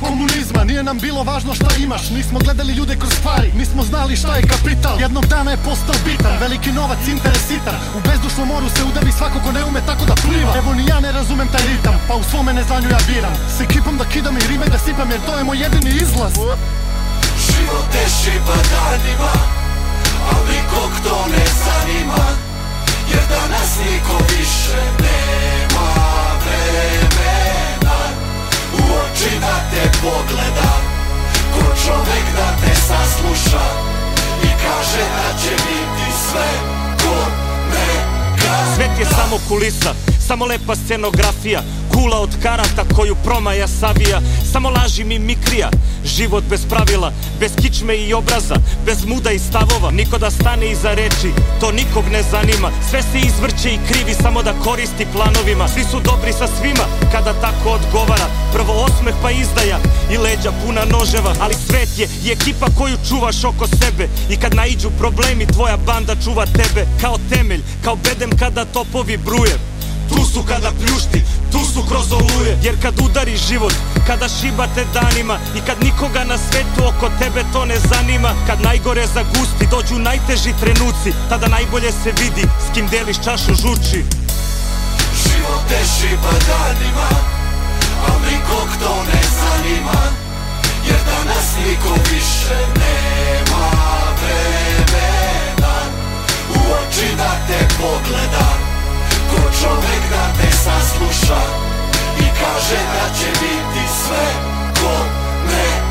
Speaker 16: komunizma, nije nam bilo važno šta imaš. Nismo gledali ljude kroz stvari, nismo znali šta je kapital. Jednog dana je postao bitan, veliki novac, interesitan. U bezdušnom moru se udavi svako ko ne ume tako da pliva. Evo ni ja ne razumem taj ritam, pa u svome neznanju ja biram. S ekipom da kidam i rime da sipam jer to je moj jedini izlaz.
Speaker 14: Život te šiba danima A nikog to ne zanima Jer danas niko više nema vremena oči da te pogleda Ko čovek da te sasluša I kaže da će biti sve Ko neka
Speaker 15: Svet je samo kulisa, samo lepa scenografija Kula od karata koju promaja savija Samo laži mi mikrija Život bez pravila, bez kičme i obraza Bez muda i stavova. Niko da stane iza reči, to nikog ne zanima. Sve se izvrće i krivi samo da koristi planovima. Svi su dobri sa svima kada tako odgovara. Prvo osmeh pa izdaja i leđa puna noževa. Ali svet je i ekipa koju čuvaš oko sebe. I kad naiđu problemi tvoja banda čuva tebe Kao temelj, kao bedem kada topovi bruje Tu su kada pljušti, tu su kroz oluje. Jer kad udari život, kada šibate danima I kad nikoga na svetu oko tebe to ne zanima Kad najgore zagusti, dođu najteži trenuci Tada najbolje se vidi s kim deliš čašu žuči.
Speaker 14: Život te šiba danima A nikog to ne zanima Jer danas niko više nema vremena ko čovek da te sasluša I kaže da će biti sve ko ne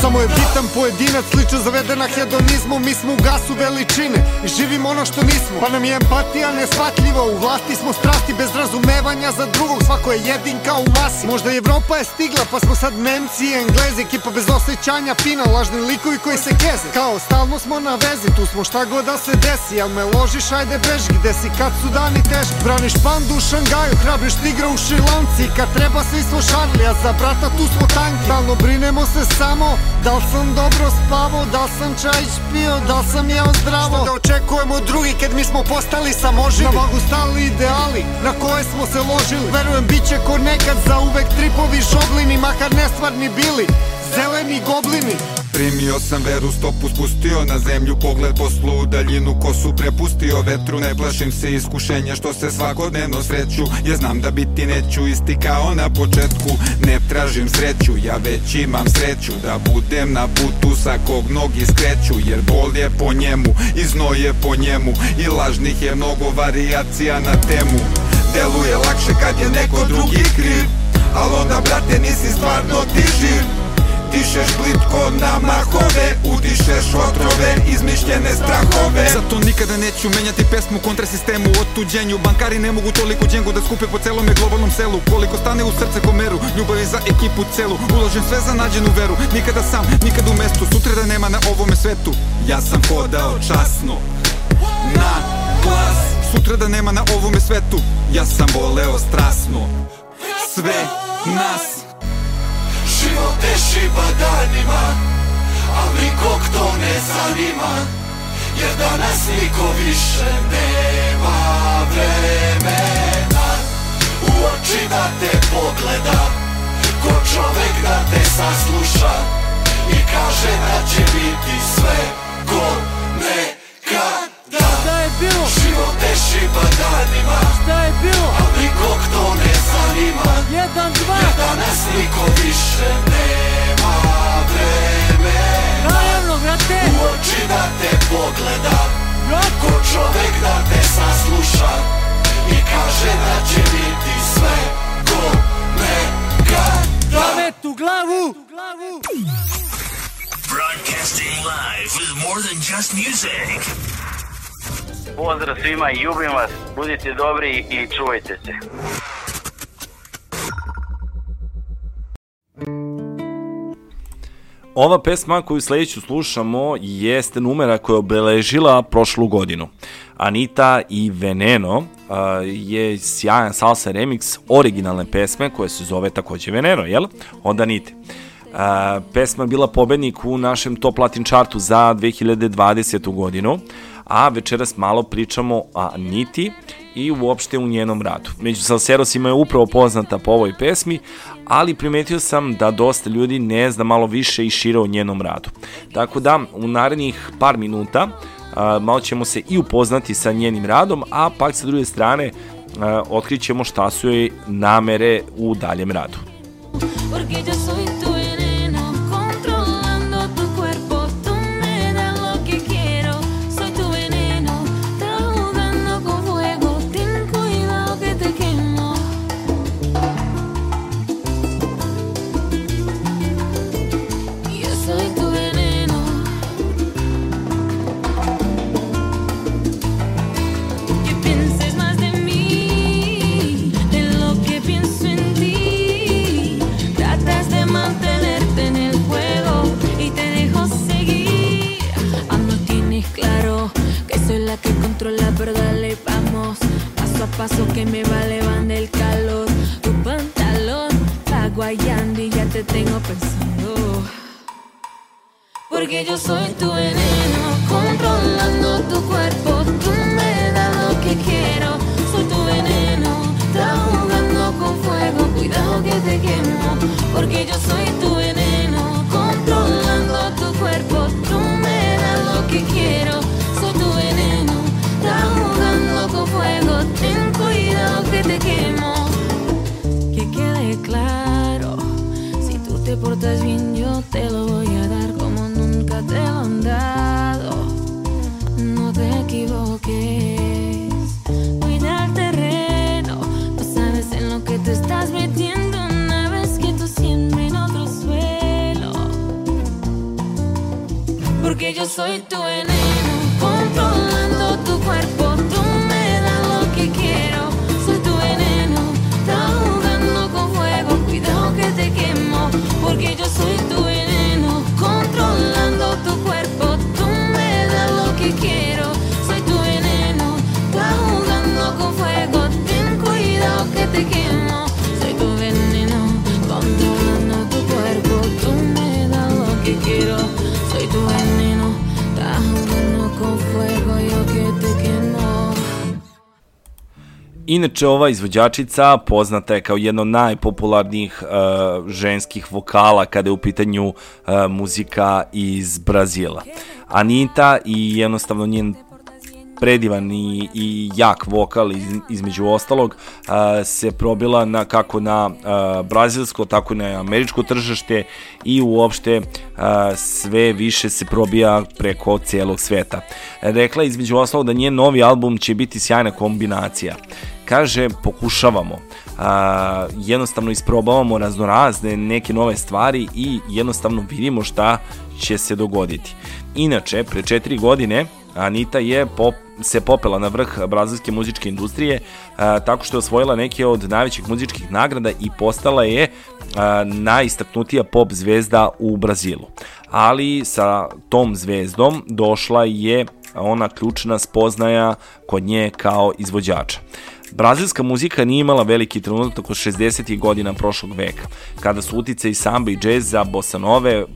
Speaker 17: Samo je bitan pojedinac, slično zavedena hedonizmu. Mi smo u gasu veličine i živimo ono što nismo. Pa nam je empatija nesvatljiva, u vlasti smo strasti Bez razumevanja za drugog, svako je jedinka u masi. Možda Evropa je stigla, pa smo sad Nemci i Englezi. Ekipa bez osjećanja, fina, lažni likovi koji se keze. Kao stalno smo na vezi, tu smo šta god da se desi. Jel me ložiš, ajde beži, gde si kad su dani teški? Braniš pandu u Šangaju, hrabriš tigra u Šilanci Kad treba svi smo šarli, a za brata tu smo tanki. Stalno brinemo se samo, da li sam dobro spavao Da li sam čajić pio, da li sam jeo zdravo. Šta da očekujemo od drugih kad mi smo postali samoživi? Na vagu stali ideali, na koje smo se ložili. Verujem bit će ko nekad za uvek tripovi žoblini Makar nestvarni bili, zeleni goblini
Speaker 4: Primio sam veru, stopu spustio na zemlju Pogled poslu u daljinu, kosu prepustio vetru Ne plašim se iskušenja što se svakodnevno sreću Ja znam da biti neću isti kao na početku Ne tražim sreću, ja već imam sreću Da budem na putu sa kog mnogi skreću Jer bol je po njemu, i znoj je po njemu I lažnih je mnogo varijacija na temu. Deluje lakše kad je neko drugi kriv Al onda brate nisi stvarno ti živ Dišeš plitko na mahove Udišeš otrove, izmišljene strahove.
Speaker 18: Zato nikada neću menjati pesmu kontra sistemu. Otuđenju, bankari ne mogu toliko džengu da skupe po celome globalnom selu. Koliko stane u srce komeru, ljubavi za ekipu celu. Uložim sve za nađenu veru, nikada sam, nikad u mestu. Sutra da nema na ovome svetu.
Speaker 4: Ja sam hodao časno Na glas.
Speaker 18: Sutra da nema na ovome svetu.
Speaker 4: Ja sam voleo strasno. Sve nas
Speaker 14: Život te šiba danima Al nikog to ne zanima Jer danas niko više nema vremena U oči da te pogleda Ko čovek da te sasluša I kaže da će biti sve ko nekada
Speaker 2: Šta je bilo?
Speaker 14: Šiba danima.
Speaker 2: Šta je bilo?
Speaker 14: Al nikog to ne zanima.
Speaker 2: Jedan, dva.
Speaker 14: Jer danas niko više nema vremena
Speaker 2: Naravno, brate.
Speaker 14: U oči da te pogleda. Ko čovek da te sasluša I kaže da će biti sve ko nekada
Speaker 2: Pamet u glavu.
Speaker 1: Broadcasting live with more than just music.
Speaker 19: Pozdrav svima i ljubim vas, budite dobri i čuvajte se.
Speaker 3: Ova pesma koju sledeću slušamo jeste numera koja je obeležila prošlu godinu. Anita i Veneno je sjajan salsa remix originalne pesme koja se zove takođe Veneno, jel? Od Anite. Pesma je bila pobednik u našem top latin chartu za 2020. godinu, a večeras malo pričamo o Aniti i uopšte u njenom radu. Među salserosima je upravo poznata po ovoj pesmi, ali primetio sam da dosta ljudi ne zna malo više i šire o njenom radu. Tako da, u narednih par minuta a, malo ćemo se i upoznati sa njenim radom, a pak sa druge strane a, otkrićemo šta su joj namere u daljem radu.
Speaker 2: Porque yo soy Paso que me va elevando el calor. Tu pantalón va guayando y ya te tengo pensando. Porque yo soy tu veneno, controlando tu cuerpo. Tú me das lo que quiero. Soy tu veneno, está jugando con fuego. Cuidado que te quemo. Porque yo soy tu te portas bien, yo te lo voy a dar como nunca te lo han dado. No te equivoques, cuida el terreno, no sabes en lo que te estás metiendo una vez que tú siempre en otro suelo. Porque yo soy tu enemigo.
Speaker 3: Inače, ova izvođačica poznata je kao jedna od najpopularnijih uh, ženskih vokala kada je u pitanju uh, muzika iz Brazila. Anita i jednostavno njen predivan i, i jak vokal iz, između ostalog uh, se probila na kako na uh, brazilsko tako i na američko tržište i uopšte uh, sve više se probija preko celog sveta. Rekla je između ostalog da njen novi album će biti sjajna kombinacija. Kaže, pokušavamo, a, jednostavno isprobavamo raznorazne neke nove stvari i jednostavno vidimo šta će se dogoditi. Inače, pre četiri godine Anita je pop, se popela na vrh brazilske muzičke industrije a, tako što je osvojila neke od najvećih muzičkih nagrada i postala je a, najistaknutija pop zvezda u Brazilu. Ali sa tom zvezdom došla je ona ključna spoznaja kod nje kao izvođača. Brazilska muzika nije imala veliki trenutak od 60. godina prošlog veka, kada su utice i samba i džeza, bossa nove uh,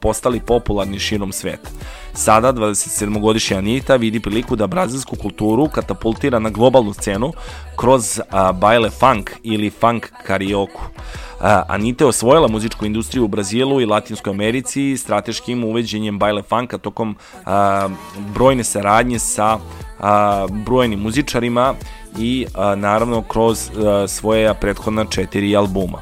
Speaker 3: postali popularni širom sveta. Sada, 27-godišnja Anita vidi priliku da brazilsku kulturu katapultira na globalnu scenu kroz uh, baile funk ili funk karaoke. Uh, Anita je osvojila muzičku industriju u Brazilu i Latinskoj Americi strateškim uveđenjem baile funka tokom uh, brojne saradnje sa uh, brojnim muzičarima i a, naravno kroz a, svoje prethodna četiri albuma.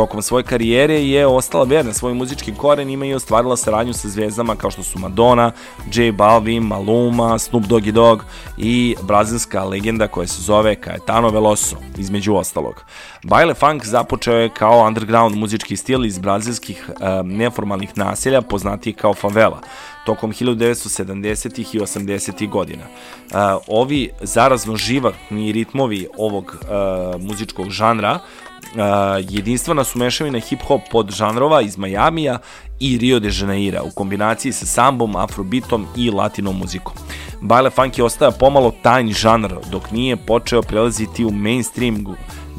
Speaker 3: Tokom svoje karijere je ostala verna svojim muzičkim korenima i ostvarila saradnju sa zvezdama kao što su Madonna, J Balvin, Maluma, Snoop Doggy Dogg i brazilska legenda koja se zove Caetano Veloso, između ostalog. Baile funk započeo je kao underground muzički stil iz brazilskih a, neformalnih naselja, poznatih kao favela tokom 1970. i 80. godina. Uh, ovi zarazno živahni ritmovi ovog uh, muzičkog žanra uh, jedinstvena su mešavina hip-hop pod žanrova iz Majamija i Rio de Janeira u kombinaciji sa sambom, afrobitom i latinom muzikom. Baile funk je ostao pomalo tajni žanr dok nije počeo prelaziti u mainstream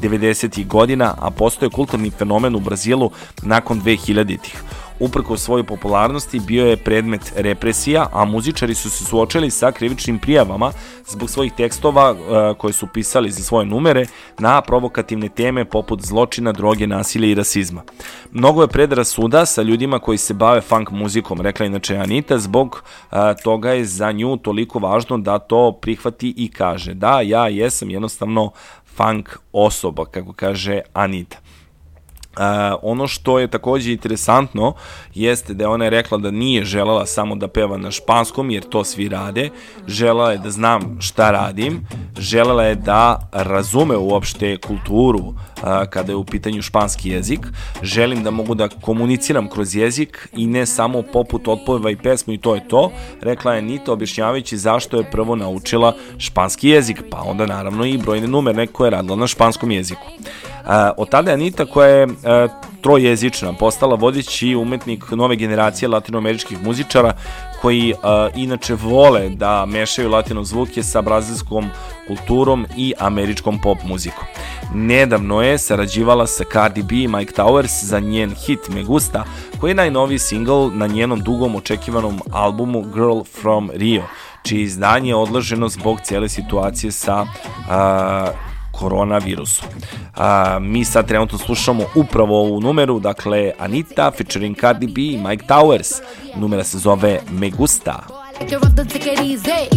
Speaker 3: 90. godina, a postoje kulturni fenomen u Brazilu nakon 2000-ih uprko svojoj popularnosti bio je predmet represija, a muzičari su se suočili sa krivičnim prijavama zbog svojih tekstova uh, koje su pisali za svoje numere na provokativne teme poput zločina, droge, nasilja i rasizma. Mnogo je predrasuda sa ljudima koji se bave funk muzikom, rekla inače Anita, zbog uh, toga je za nju toliko važno da to prihvati i kaže da ja jesam jednostavno funk osoba, kako kaže Anita. Uh, ono što je takođe interesantno jeste da je ona rekla da nije želela samo da peva na španskom jer to svi rade, želela je da znam šta radim, želela je da razume uopšte kulturu kada je u pitanju španski jezik, želim da mogu da komuniciram kroz jezik i ne samo poput otpojeva i pesmu i to je to, rekla je Nita objašnjavajući zašto je prvo naučila španski jezik, pa onda naravno i brojne numerne koje je radila na španskom jeziku. Od tada je Anita koja je uh, trojezična postala vodeći umetnik nove generacije latinoameričkih muzičara koji uh, inače vole da mešaju latino zvuke sa brazilskom kulturom i američkom pop muzikom. Nedavno je sarađivala sa Cardi B i Mike Towers za njen hit Me Gusta, koji je najnoviji singl na njenom dugom očekivanom albumu Girl from Rio, čije izdanje je odloženo zbog cele situacije sa uh, koronavirusu. A, mi sad trenutno slušamo upravo ovu numeru, dakle Anita featuring Cardi B i Mike Towers. Numera se zove Me Gusta.
Speaker 20: Like it rough, don't take it easy.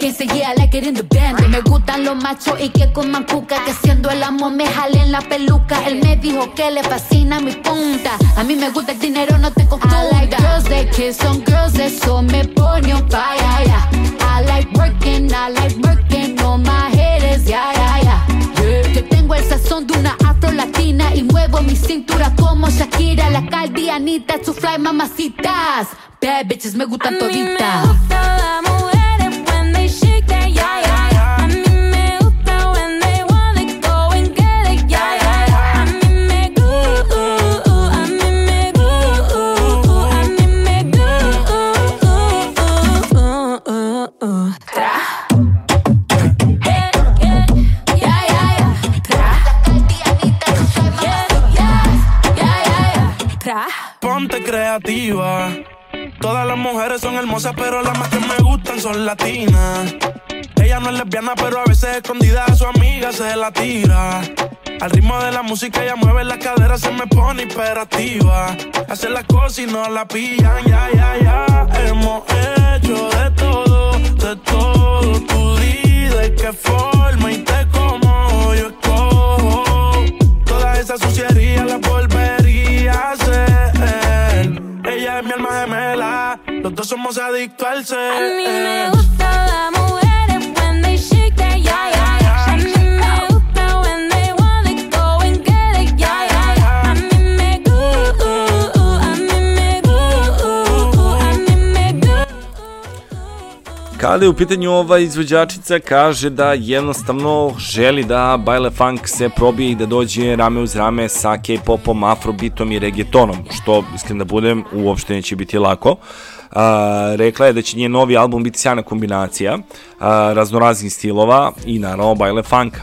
Speaker 20: Quien se yeah, I like it in the band. Me gustan los machos y que coman cuca. Que siendo el amo me jalen la peluca. Él me dijo que le fascina mi punta. A mí me gusta el dinero, no te confunda. I like girls that kiss on girls, eso me pone on fire. Yeah. I like working, I like working con mi cintura como Shakira, la caldianita, su fly, mamacitas. Bad bitches me gustan toditas.
Speaker 2: Gusta.
Speaker 21: Creativa. Todas las mujeres son hermosas, pero las más que me gustan son latinas. Ella no es lesbiana, pero a veces escondida a su amiga se la tira. Al ritmo de la música ella mueve la cadera, se me pone hiperactiva. Hace las cosas y no la pillan, ya, ya, ya. Hemos hecho de todo, de todo. Tú de qué forma y te como yo escojo. Toda esa suciería la
Speaker 2: mí me gusta, a mí me gusta, a mí me gusta.
Speaker 3: Kada je u pitanju ova izvođačica, kaže da jednostavno želi da Bajle Funk se probije i da dođe rame uz rame sa K-popom, afrobitom i reggaetonom, što, iskreno da budem, uopšte neće biti lako. A, rekla je da će njen novi album biti sjajna kombinacija raznoraznih stilova i naravno Bajle Funka.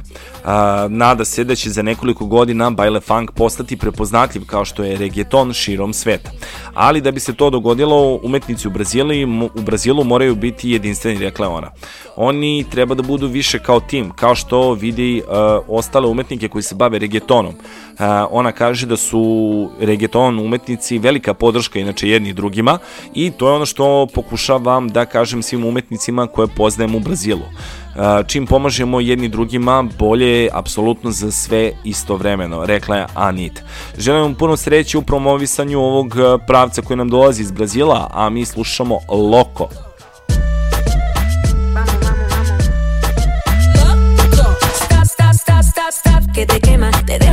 Speaker 3: Nada se da će za nekoliko godina Bajle Funk postati prepoznatljiv kao što je reggaeton širom sveta. Ali da bi se to dogodilo, umetnici u Brazilu, u Brazilu moraju biti jedinstveni, rekla ona. Oni treba da budu više kao tim, kao što vidi uh, ostale umetnike koji se bave reggaetonom. Uh, ona kaže da su reggaeton umetnici velika podrška inače jedni drugima i to je ono što pokušavam da kažem svim umetnicima koje poznajem u Brazilu. Uh, čim pomažemo jedni drugima, bolje je apsolutno za sve istovremeno, rekla je Anit. Želim vam puno sreće u promovisanju ovog uh, pravca koji nam dolazi iz Brazila, a mi slušamo Loko.
Speaker 2: Que te quema. Te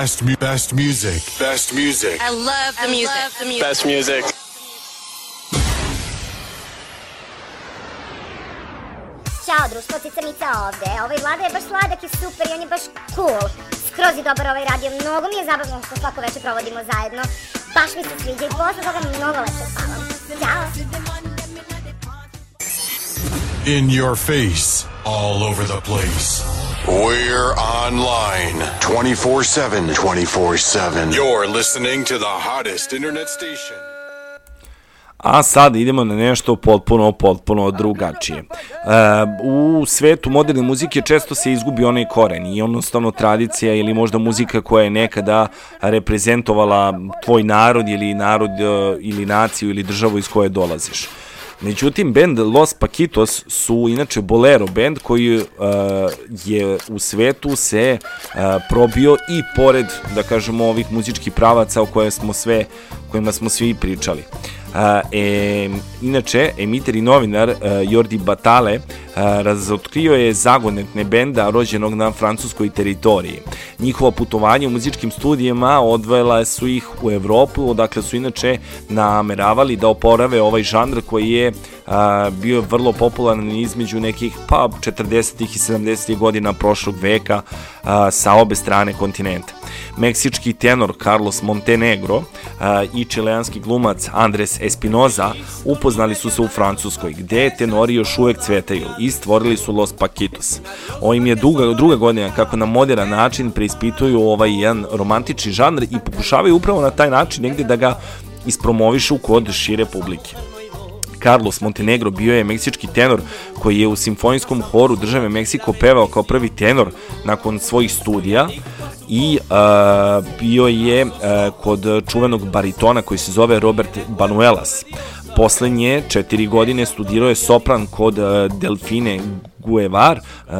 Speaker 14: best, best, best, best music. Best music.
Speaker 5: I love the music.
Speaker 14: Best music.
Speaker 22: Ćao društvo, Cica Mica ovde. Ovaj Vlada je baš sladak i super i on je baš cool. Skroz je dobar ovaj radio, mnogo mi je zabavno što svako večer provodimo zajedno. Baš mi se sviđa i posle toga mnogo lepše spavam. Ćao!
Speaker 14: In your face, all over the place. We're online 24 7. 24 7. You're listening to the hottest internet station.
Speaker 3: A sad idemo na nešto potpuno, potpuno drugačije. E, u svetu moderne muzike često se izgubi onaj koren i jednostavno tradicija ili možda muzika koja je nekada reprezentovala tvoj narod ili narod e, ili naciju ili državu iz koje dolaziš. Međutim, band Los Paquitos su inače bolero band koji uh, je u svetu se uh, probio i pored, da kažemo, ovih muzičkih pravaca o koje smo sve, kojima smo svi pričali. Uh, e, inače, emiter i novinar uh, Jordi Batale uh, razotkrio je zagonetne benda rođenog na francuskoj teritoriji. Njihovo putovanje u muzičkim studijama odvela su ih u Evropu, odakle su inače nameravali da oporave ovaj žanr koji je a, bio vrlo popularan između nekih pa 40. i 70. godina prošlog veka a, sa obe strane kontinenta. Meksički tenor Carlos Montenegro i čileanski glumac Andres Espinoza upoznali su se u Francuskoj, gde tenori još uvek cvetaju i stvorili su Los Paquitos. Ovo im je duga, druga godina kako na modern način preispituju ovaj jedan romantični žanr i pokušavaju upravo na taj način negde da ga ispromovišu kod šire publike. Carlos Montenegro bio je meksički tenor koji je u simfonijskom horu države Meksiko pevao kao prvi tenor nakon svojih studija i uh, bio je uh, kod čuvenog baritona koji se zove Robert Banuelas. Poslednje četiri godine studirao je sopran kod uh, Delfine Guevar uh,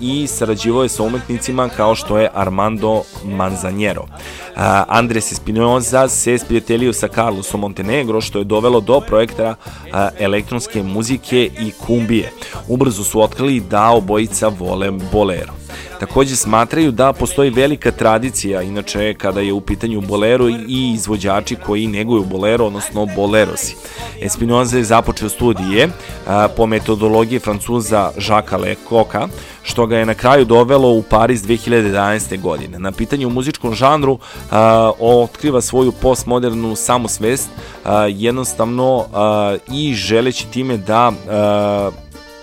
Speaker 3: i sarađivao je sa umetnicima kao što je Armando Manzanero. Uh, Andres Espinoza se sprijateljio sa Carlosom Montenegro što je dovelo do projekta uh, elektronske muzike i kumbije. Ubrzo su otkrili da obojica vole bolero. Takođe smatraju da postoji velika tradicija, inače kada je u pitanju bolero i izvođači koji neguju bolero, odnosno bolerosi. Espinoza je započeo studije a, po metodologiji francuza Žaka Lecoka, što ga je na kraju dovelo u Pariz 2011. godine. Na pitanju u muzičkom žanru a, otkriva svoju postmodernu samosvest, a, jednostavno a, i želeći time da a,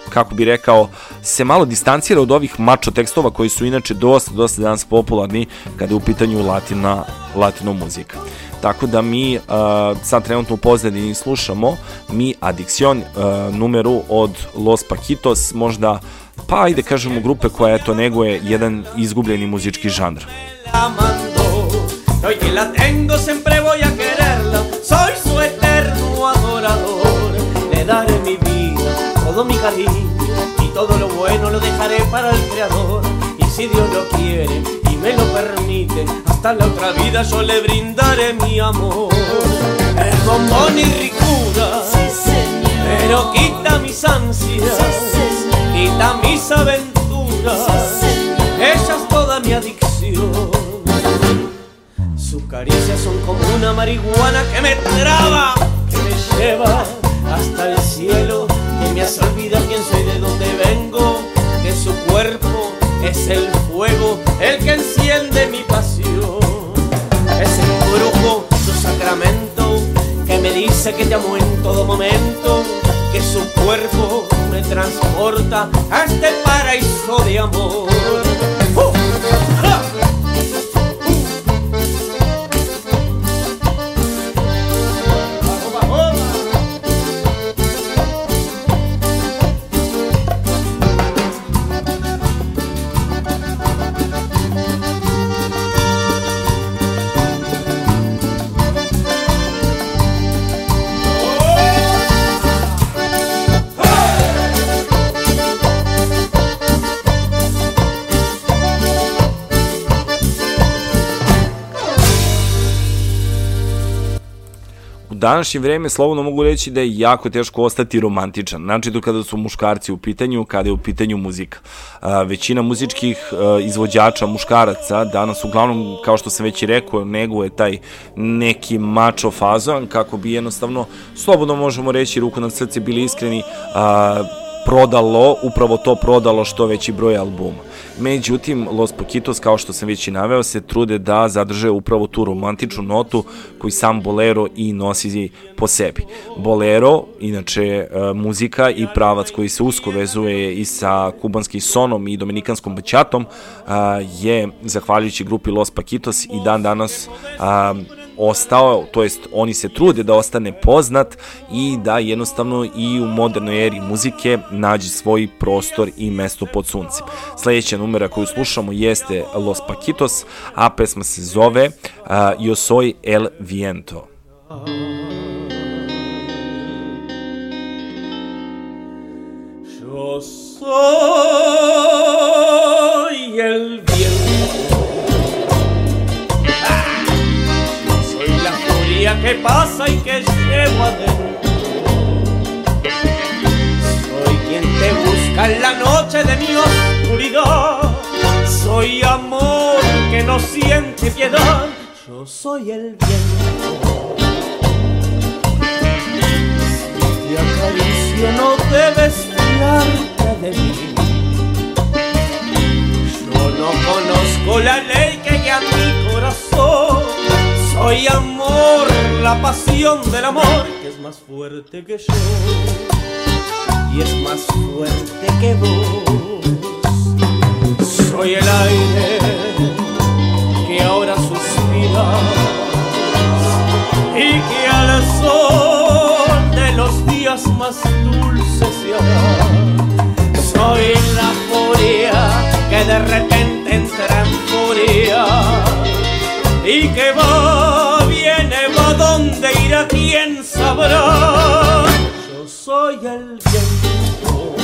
Speaker 3: kako bi rekao, se malo distancira od ovih mačo tekstova koji su inače dosta, dosta danas popularni kada je u pitanju latina, latino muzika. Tako da mi uh, sad trenutno u pozadini slušamo mi Adiccion uh, numeru od Los Paquitos, možda pa ajde kažemo grupe koja eto neguje jedan izgubljeni muzički žanr.
Speaker 23: Hoy que la tengo siempre voy a quererla, soy su eterno adorador, le daré mi vida, todo mi cariño y todo lo bueno lo dejaré para el Creador. Y si Dios lo quiere me lo permite, hasta la otra vida yo le brindaré mi amor. Es bombón y ricura, pero quita mis ansias, quita mis aventuras, ella es toda mi adicción. Sus caricias son como una marihuana que me traba, que me lleva hasta el cielo, que me hace olvidar quién soy, de dónde vengo, que su cuerpo es el fuego, el que enciende mi pasión. Es el brujo, su sacramento, que me dice que te amo en todo momento, que su cuerpo me transporta a este paraíso de amor.
Speaker 3: Današnje vreme slobodno mogu reći da je jako teško ostati romantičan, znači to kada su muškarci u pitanju, kada je u pitanju muzika. Većina muzičkih izvođača muškaraca danas uglavnom, kao što sam već i rekao, neguje taj neki mačo fazon, kako bi jednostavno, slobodno možemo reći, ruku na srce bili iskreni, prodalo, upravo to prodalo što veći broj albuma. Međutim, Los Poquitos, kao što sam već i naveo, se trude da zadrže upravo tu romantičnu notu koju sam Bolero i nosi po sebi. Bolero, inače e, muzika i pravac koji se usko vezuje i sa kubanskim sonom i dominikanskom baćatom, je, zahvaljujući grupi Los Paquitos, i dan danas ostao, to jest oni se trude da ostane poznat i da jednostavno i u modernoj eri muzike nađe svoj prostor i mesto pod suncem. Sledeća numera koju slušamo jeste Los Paquitos, a pesma se zove uh, Yo soy el viento.
Speaker 23: Yo soy el viento. Que pasa y que llevo adentro. Soy quien te busca en la noche de mi oscuridad. Soy amor que no siente piedad. Yo soy el viento. Si te acaricio no debes fiarte de mí. Yo no conozco la ley que guía mi corazón. Soy amor, la pasión del amor, que es más fuerte que yo. Y es más fuerte que vos. Soy el aire que ahora suspira y que al sol de los días más dulces se hará. Soy la furia que de repente entra en furia y que va, Yo soy el viento.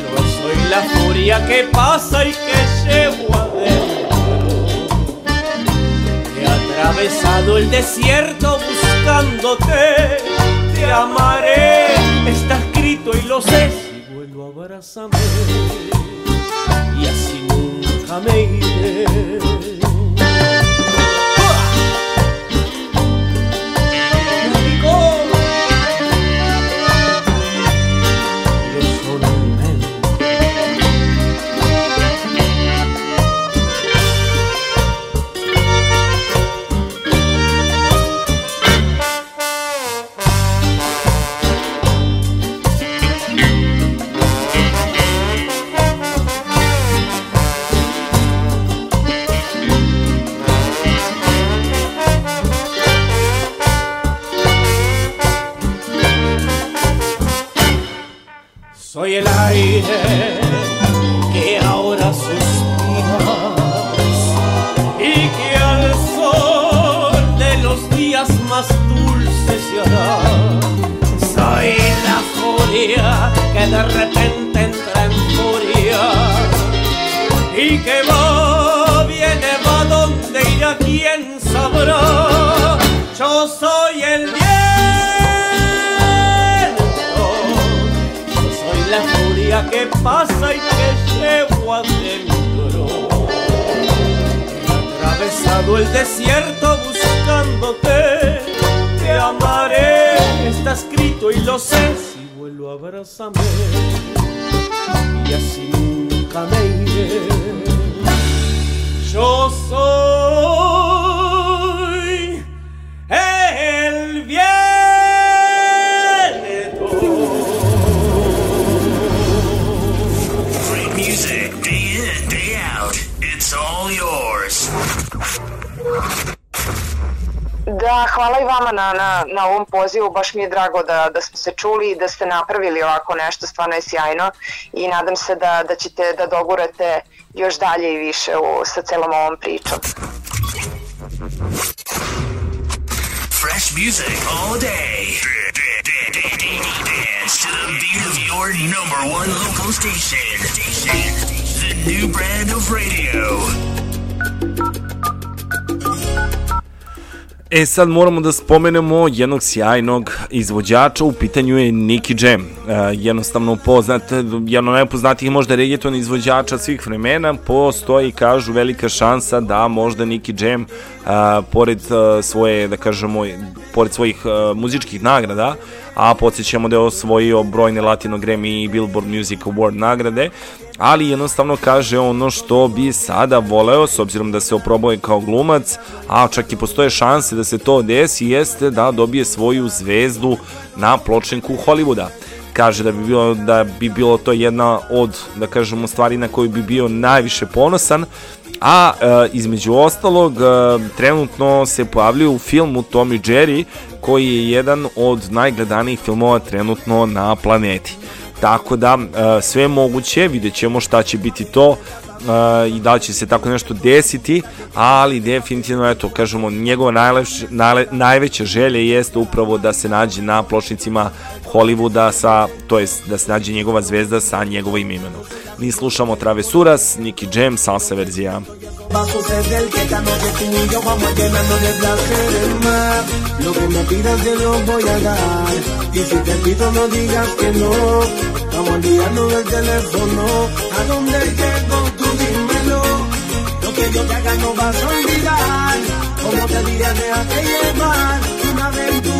Speaker 23: Yo soy la furia que pasa y que llevo adentro. He atravesado el desierto buscándote. Te amaré, está escrito y lo sé. Si vuelvo abrázame y así nunca me iré. De repente entra en furia y que va, viene, va donde irá, quién sabrá. Yo soy el viento. Soy la furia que pasa y que llevo adentro. He atravesado el desierto buscándote. Te amaré, está escrito y lo sé. Abrázame y así nunca me iré. Yo soy
Speaker 24: Da, hvala i vama na, na, na ovom pozivu, baš mi je drago da, da smo se čuli i da ste napravili ovako nešto, stvarno je sjajno i nadam se da, da ćete da dogurate još dalje i više u, sa celom ovom pričom.
Speaker 1: Fresh music all day. Dance to the beat of your number one local station. The new brand of radio.
Speaker 3: E sad moramo da spomenemo jednog sjajnog izvođača, u pitanju je Nicky Jam. E, jednostavno poznat, jedno najpoznatijih možda reggaeton izvođača svih vremena, postoji, kažu, velika šansa da možda Nicky Jam, a, pored a, svoje, da kažemo, pored svojih a, muzičkih nagrada, a podsjećamo da je osvojio brojne Latino Grammy i Billboard Music Award nagrade, ali jednostavno kaže ono što bi sada voleo, s obzirom da se oproboje kao glumac, a čak i postoje šanse da se to desi, jeste da dobije svoju zvezdu na pločenku Hollywooda. Kaže da bi bilo da bi bilo to jedna od da kažemo stvari na koju bi bio najviše ponosan a e, između ostalog e, trenutno se pojavljuje u filmu Tom i Jerry koji je jedan od najgledanijih filmova trenutno na planeti tako da e, sve moguće, vidjet ćemo šta će biti to e, i da li će se tako nešto desiti, ali definitivno, eto, kažemo, njegova najlepša, najle, najveća želja jeste upravo da se nađe na pločnicima Hollywooda sa, to jest da se nađe njegova zvezda sa njegovim imenom. Mi slušamo Travesuras, Nicky Jam, salsa verzija.
Speaker 25: Va a suceder que esta noche tú vamos a llenarnos de placeres más. Lo que me pidas te lo voy a dar. Y si te pido no digas que no. Vamos a olvidarnos del teléfono. ¿A dónde llego? Tú dímelo. Lo que yo te haga no vas a olvidar. Como te diría, déjate llevar. Una aventura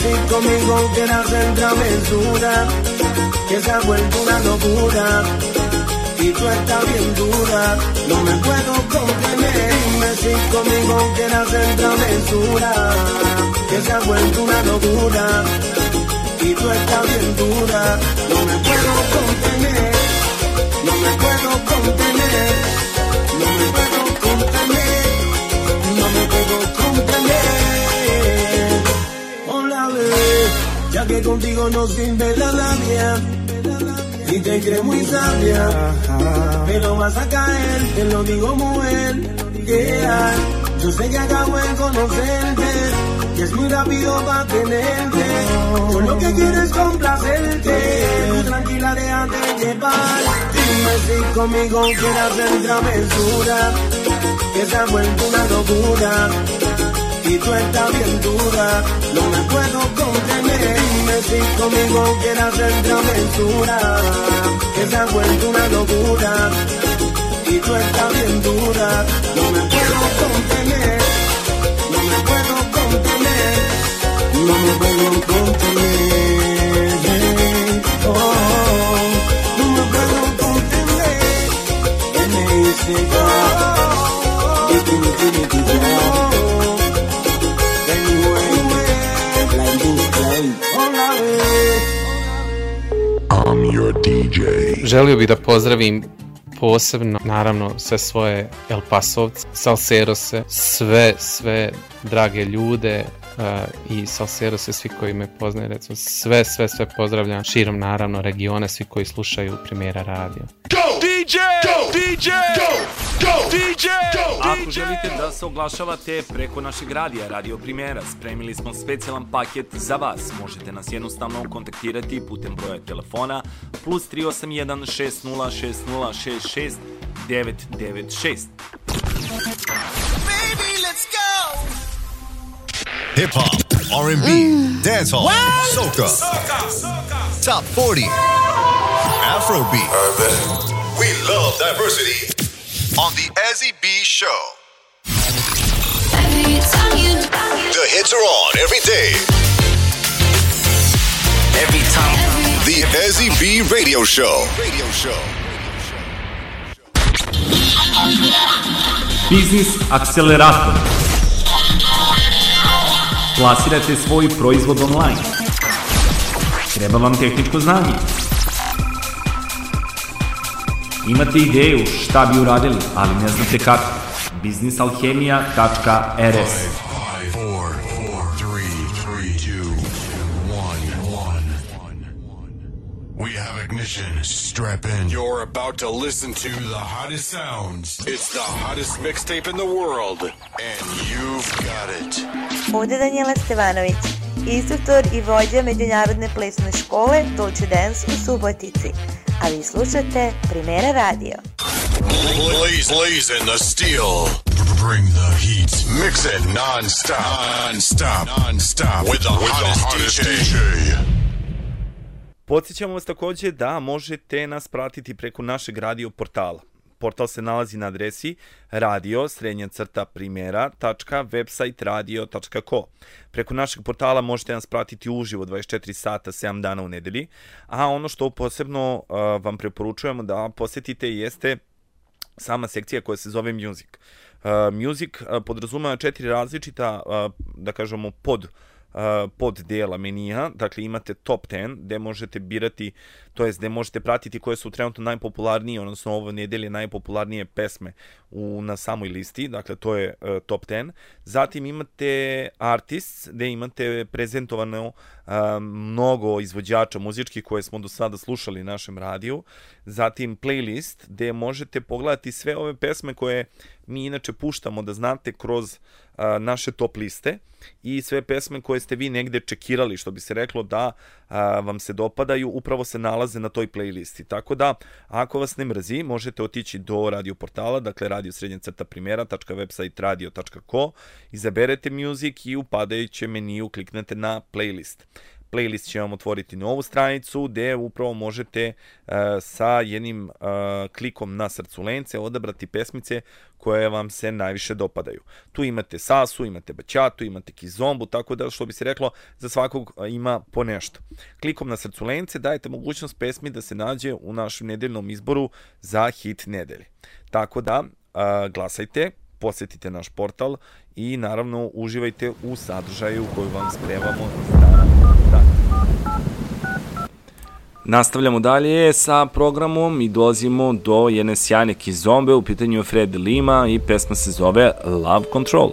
Speaker 25: si conmigo quieres hacer travesura que se ha vuelto una locura y tú estás bien dura, no me puedo contener. Dime si conmigo quieres hacer travesura, que se ha vuelto una locura y tú estás bien dura, no me puedo contener, no me puedo contener, no me puedo contener, que contigo no sirve la labia y te crees muy sabia, pero vas a caer, te lo digo mujer. Yeah. Yo sé que acabo de conocerte, y es muy rápido para tenerte. Yo lo que quiero es complacerte, tú tranquila déjate llevar. Dime si conmigo quieres hacer travesura, que se ha vuelto una locura. Y tú estás bien dura, no me puedo contener. Dime si conmigo quieres hacer travesura, que se ha vuelto una locura. Y tú estás bien dura, no me puedo contener. No me puedo contener. No me puedo contener.
Speaker 26: Želio bih da pozdravim posebno, naravno, sve svoje El Pasovce, Salserose, sve, sve drage ljude uh, i Salserose, svi koji me poznaju, recimo, sve, sve, sve pozdravljam širom, naravno, regiona, svi koji slušaju Primjera radio.
Speaker 1: DJ! Go! DJ! Go! Go! DJ!
Speaker 3: Ako želite da se oglašavate preko našeg radija, Radio Primjera, spremili smo specijalan paket za vas. Možete nas jednostavno kontaktirati putem broja telefona plus 381 60 60 66 996.
Speaker 27: Hip hop, R&B, mm. dancehall, soca, top 40, Afrobeat. We love diversity on the Ezzy B Show. The hits are on every day.
Speaker 1: Every time.
Speaker 27: The Ezzy B Radio Show. Radio Show.
Speaker 3: Biznis akcelerator. Plasirate svoj proizvod online. Treba vam tehničko znanje. Imate ideju šta bi uradili, ali ne znate kako. biznisalhemija.rs
Speaker 14: have. Strap in. You're about to listen to the hottest sounds. It's the hottest mixtape in the world, and you've got it.
Speaker 28: Ovdje Danijela Stevanović, instruktor i vođa Međunarodne plesne škole Dolce Dance u Subotici. A vi slušate Primera radio.
Speaker 14: Blaze, blazing the steel. Bring the heat. Mix it non-stop. Non-stop. Non-stop. With the hottest, DJ.
Speaker 3: Podsjećamo vas takođe da možete nas pratiti preko našeg radio portala. Portal se nalazi na adresi radio srednja crta primjera.website radio.co. Preko našeg portala možete nas pratiti uživo 24 sata 7 dana u nedelji, a ono što posebno uh, vam preporučujemo da posetite jeste sama sekcija koja se zove Music. Uh, music uh, podrazumeva četiri različita, uh, da kažemo, pod pod dela menija, dakle imate top 10 gde možete birati to jest gde možete pratiti koje su trenutno najpopularnije, odnosno ovo nedelje najpopularnije pesme u, na samoj listi, dakle to je uh, top 10. Zatim imate artists, gde imate prezentovano uh, mnogo izvođača muzičkih koje smo do sada slušali na našem radiju. Zatim playlist, gde možete pogledati sve ove pesme koje mi inače puštamo da znate kroz a, naše top liste i sve pesme koje ste vi negde čekirali, što bi se reklo da a, vam se dopadaju, upravo se nalaze na toj playlisti. Tako da, ako vas ne mrzi, možete otići do radio portala, dakle radio srednja crta primera.website radio.co, izaberete music i u padajućem meniju kliknete na playlist playlist će vam otvoriti novu stranicu gde upravo možete uh, sa jednim uh, klikom na srcu lence odabrati pesmice koje vam se najviše dopadaju. Tu imate Sasu, imate Baćatu, imate Kizombu, tako da što bi se reklo za svakog ima po nešto. Klikom na srcu lence dajete mogućnost pesmi da se nađe u našem nedeljnom izboru za hit nedelje. Tako da glasajte, posetite naš portal i naravno uživajte u sadržaju koju vam spremamo dan. Nastavljamo dalje sa programom i dolazimo do jedne sjajne kizombe, u pitanju je Fred Lima i pesma se zove Love Control.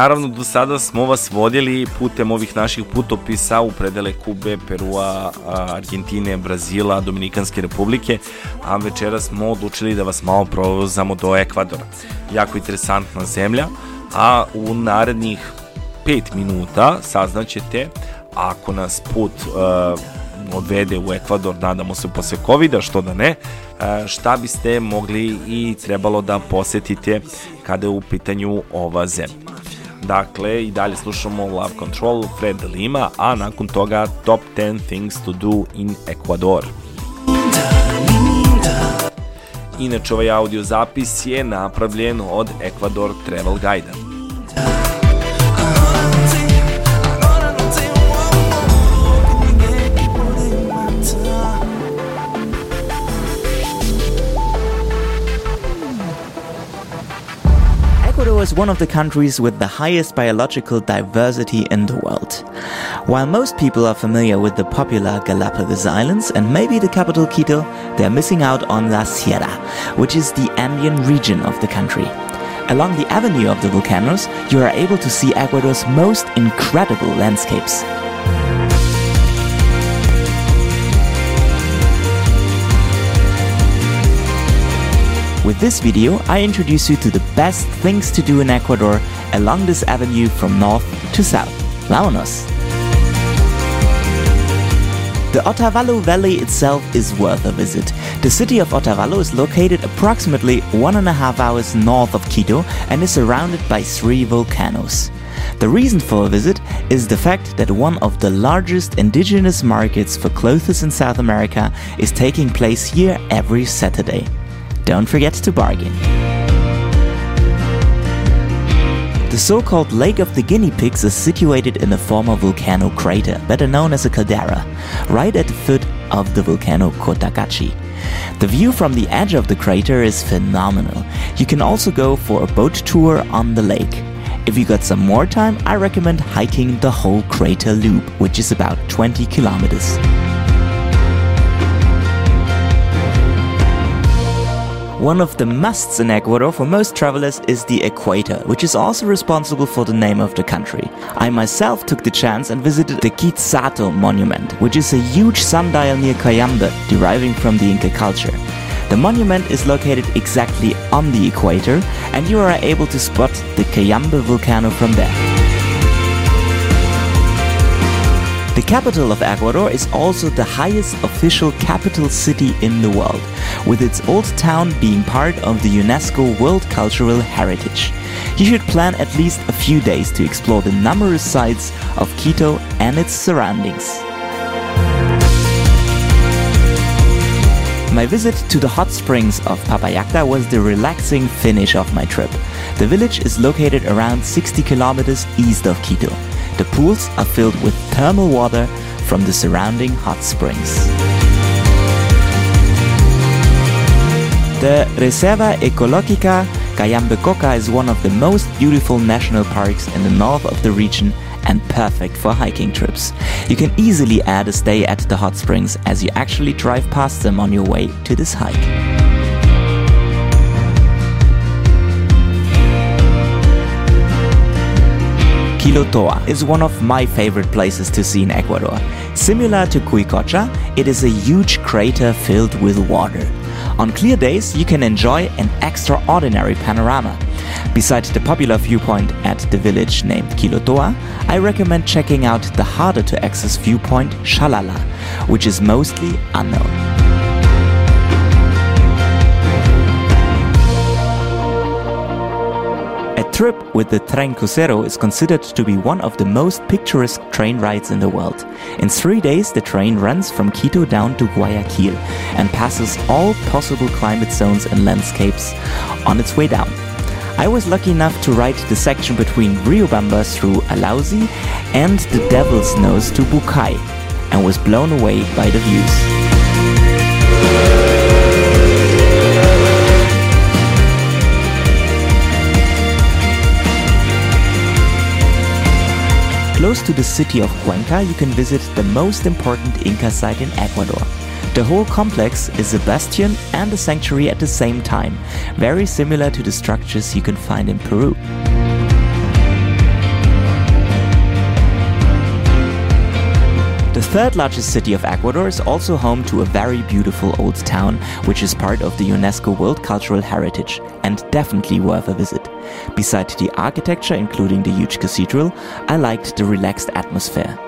Speaker 3: Naravno, do sada smo vas vodili putem ovih naših putopisa u predele Kube, Perua, Argentine, Brazila, Dominikanske republike, a večera smo odlučili da vas malo provozamo do Ekvadora. Jako interesantna zemlja, a u narednih 5 minuta saznaćete ako nas put uh, odvede u Ekvador, nadamo se posle covid što da ne, šta biste mogli i trebalo da posetite kada je u pitanju ova zemlja. Dakle, i dalje slušamo Love Control, Fred Lima, a nakon toga Top 10 Things to Do in Ecuador. Inače, ovaj audio zapis je napravljen od Ecuador Travel Guide.
Speaker 29: Is one of the countries with the highest biological diversity in the world. While most people are familiar with the popular Galapagos Islands and maybe the capital Quito, they are missing out on La Sierra, which is the Andean region of the country. Along the avenue of the volcanoes, you are able to see Ecuador's most incredible landscapes. With this video, I introduce you to the best things to do in Ecuador along this avenue from north to south. Vámonos! The Otavalo Valley itself is worth a visit. The city of Otavalo is located approximately one and a half hours north of Quito and is surrounded by three volcanoes. The reason for a visit is the fact that one of the largest indigenous markets for clothes in South America is taking place here every Saturday. Don't forget to bargain. The so-called Lake of the Guinea Pigs is situated in a former volcano crater, better known as a caldera, right at the foot of the volcano Cotacachi. The view from the edge of the crater is phenomenal. You can also go for a boat tour on the lake. If you got some more time, I recommend hiking the whole crater loop, which is about 20 kilometers. One of the musts in Ecuador for most travelers is the equator, which is also responsible for the name of the country. I myself took the chance and visited the Quitzato monument, which is a huge sundial near Cayambe, deriving from the Inca culture. The monument is located exactly on the equator, and you are able to spot the Cayambe volcano from there. Capital of Ecuador is also the highest official capital city in the world, with its old town being part of the UNESCO World Cultural Heritage. You should plan at least a few days to explore the numerous sites of Quito and its surroundings. My visit to the hot springs of Papayacta was the relaxing finish of my trip. The village is located around 60 kilometers east of Quito. The pools are filled with thermal water from the surrounding hot springs. The Reserva Ecológica Cayambe-Coca is one of the most beautiful national parks in the north of the region and perfect for hiking trips. You can easily add a stay at the hot springs as you actually drive past them on your way to this hike. Quilotoa is one of my favorite places to see in Ecuador. Similar to Cuicocha, it is a huge crater filled with water. On clear days, you can enjoy an extraordinary panorama. Besides the popular viewpoint at the village named Quilotoa, I recommend checking out the harder to access viewpoint Shalala, which is mostly unknown. Trip with the Tren Crucero is considered to be one of the most picturesque train rides in the world. In three days, the train runs from Quito down to Guayaquil and passes all possible climate zones and landscapes on its way down. I was lucky enough to ride the section between Riobamba through Alausi and the Devil's Nose to Bucay and was blown away by the views. Close to the city of Cuenca, you can visit the most important Inca site in Ecuador. The whole complex is a bastion and a sanctuary at the same time, very similar to the structures you can find in Peru. The third largest city of Ecuador is also home to a very beautiful old town, which is part of the UNESCO World Cultural Heritage and definitely worth a visit. Besides the architecture, including the huge cathedral, I liked the relaxed atmosphere.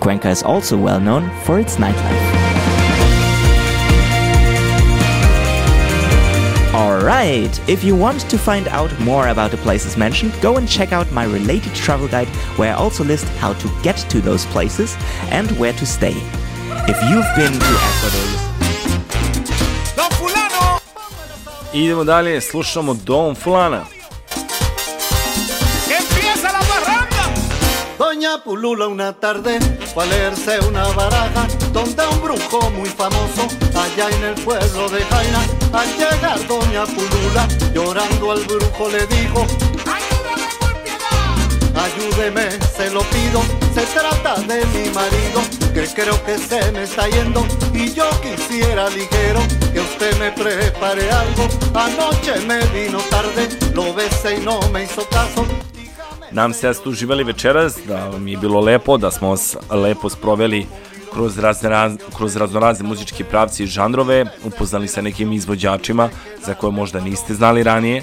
Speaker 29: Cuenca is also well known for its nightlife. Alright, if you want to find out more about the places mentioned, go and check out my related travel guide where I also list how to get to those places and where to stay. If you've been to Ecuador,
Speaker 3: Idemo dalje, slušamo Dom Fulana.
Speaker 30: Pulula una tarde fue a leerse una baraja donde un brujo muy famoso allá en el pueblo de Jaina al llegar Doña Pulula llorando al brujo le dijo Ayúdeme, se lo pido, se trata de mi marido, que creo que se me está yendo y yo quisiera ligero que usted me prepare algo. Anoche me vino tarde, lo besé y no me hizo caso.
Speaker 3: Nam se da ste uživali večeras, da vam je bilo lepo, da smo vas lepo sproveli kroz, razne, raz, kroz raznorazne muzičke pravci i žanrove, upoznali sa nekim izvođačima za koje možda niste znali ranije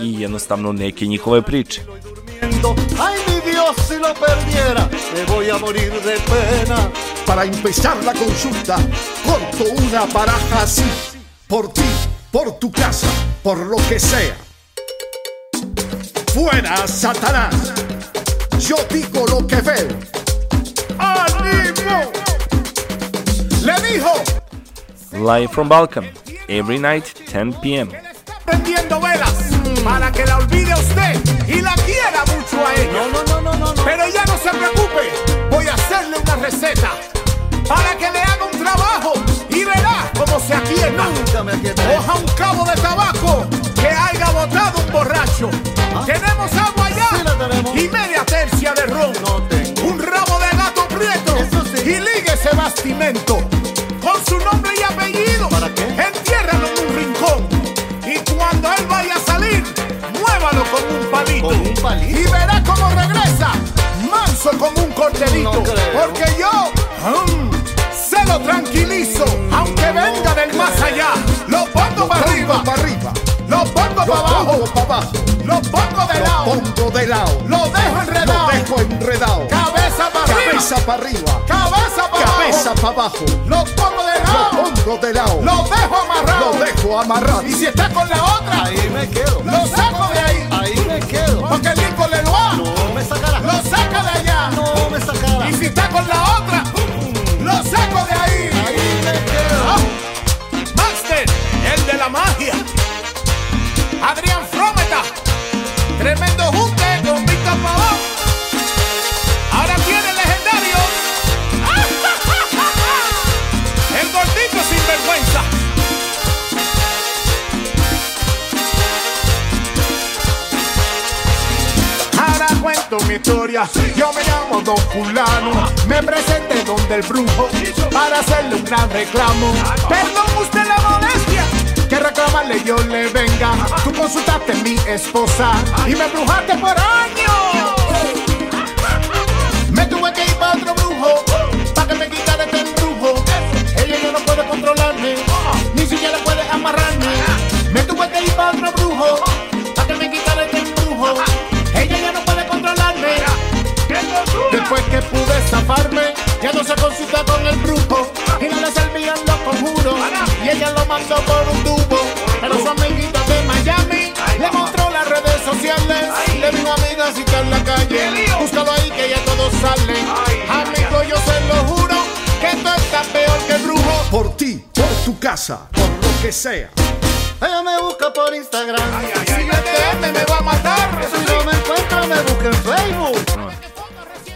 Speaker 3: i jednostavno neke njihove priče.
Speaker 30: Ay, mi Dios, si lo perdiera, me voy a morir de pena.
Speaker 31: Para empezar la consulta, corto una baraja así. Por ti, por tu casa, por lo que sea. Fuera, Satanás. Yo digo lo que veo. ¡Ánimo! Le dijo.
Speaker 3: Live from Balkan, every night, 10 p.m.
Speaker 31: prendiendo velas para que la olvide usted y la quiera mucho a ella.
Speaker 30: No, no, no, no,
Speaker 31: Pero ya no se preocupe, voy a hacerle una receta para que le haga un trabajo y verá cómo se aquieta. Coja un cabo de tabaco que haya botado un borracho. Tenemos agua ya y media tercia de ron. Un ramo de gato prieto y ligue ese bastimento con su nombre y apellido. ¿Para qué? Entiérralo en un rincón. Y cuando él vaya a salir, muévalo con un palito. Y verá cómo regresa, manso como un corderito. Porque yo mm, se lo tranquilizo, aunque venga del más allá. Lo pongo para arriba, para arriba. Lo pongo para abajo, para abajo. Lo pongo de lado. pongo de lado. Lo dejo enredado. Lo dejo enredado. Cabeza para arriba. Cabeza para arriba. Cabeza para abajo. Cabeza para abajo. Lo pongo de lado. Lo pongo de lado. Lo dejo amarrado. Lo dejo amarrado. Y si está con la otra, ahí me quedo. Lo saco de ahí. Ahí me quedo. Porque el Yo me llamo Don Fulano. Me presenté donde el brujo para hacerle un gran reclamo. Perdón usted la molestia. Que reclamarle yo le venga. Tú consultaste a mi esposa y me brujaste por años. Me tuve que ir para otro brujo para que me quitara este embrujo. Ella ya no puede controlarme, ni siquiera puede amarrarme. Me tuve que ir para otro brujo zafarme, ya no se consulta con el brujo y no le servían los conjuros. Y ella lo mandó por un tubo, pero su amiguita de Miami le mostró las redes sociales. Le dijo amiga si está en la calle, búscalo ahí que ya todos salen. Amigo, yo se lo juro que esto está peor que el brujo. Por ti, por tu casa, por lo que sea.
Speaker 30: Ella me busca por Instagram.
Speaker 31: Si me me va a matar.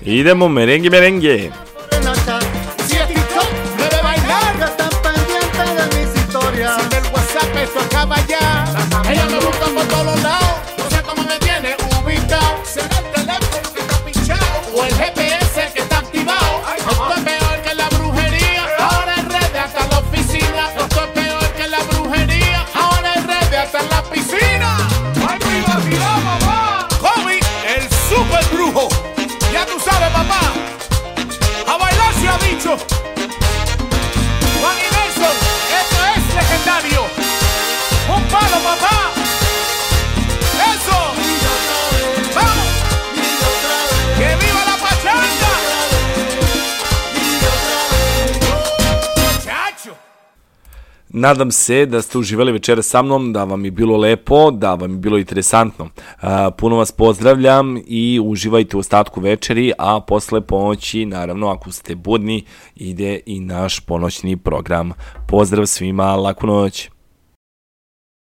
Speaker 3: Idemo merengue merengue.
Speaker 31: Si
Speaker 3: Nadam se da ste uživali večera sa mnom, da vam je bilo lepo, da vam je bilo interesantno. Puno vas pozdravljam i uživajte u ostatku večeri, a posle ponoći, naravno, ako ste budni, ide i naš ponoćni program. Pozdrav svima, laku noć!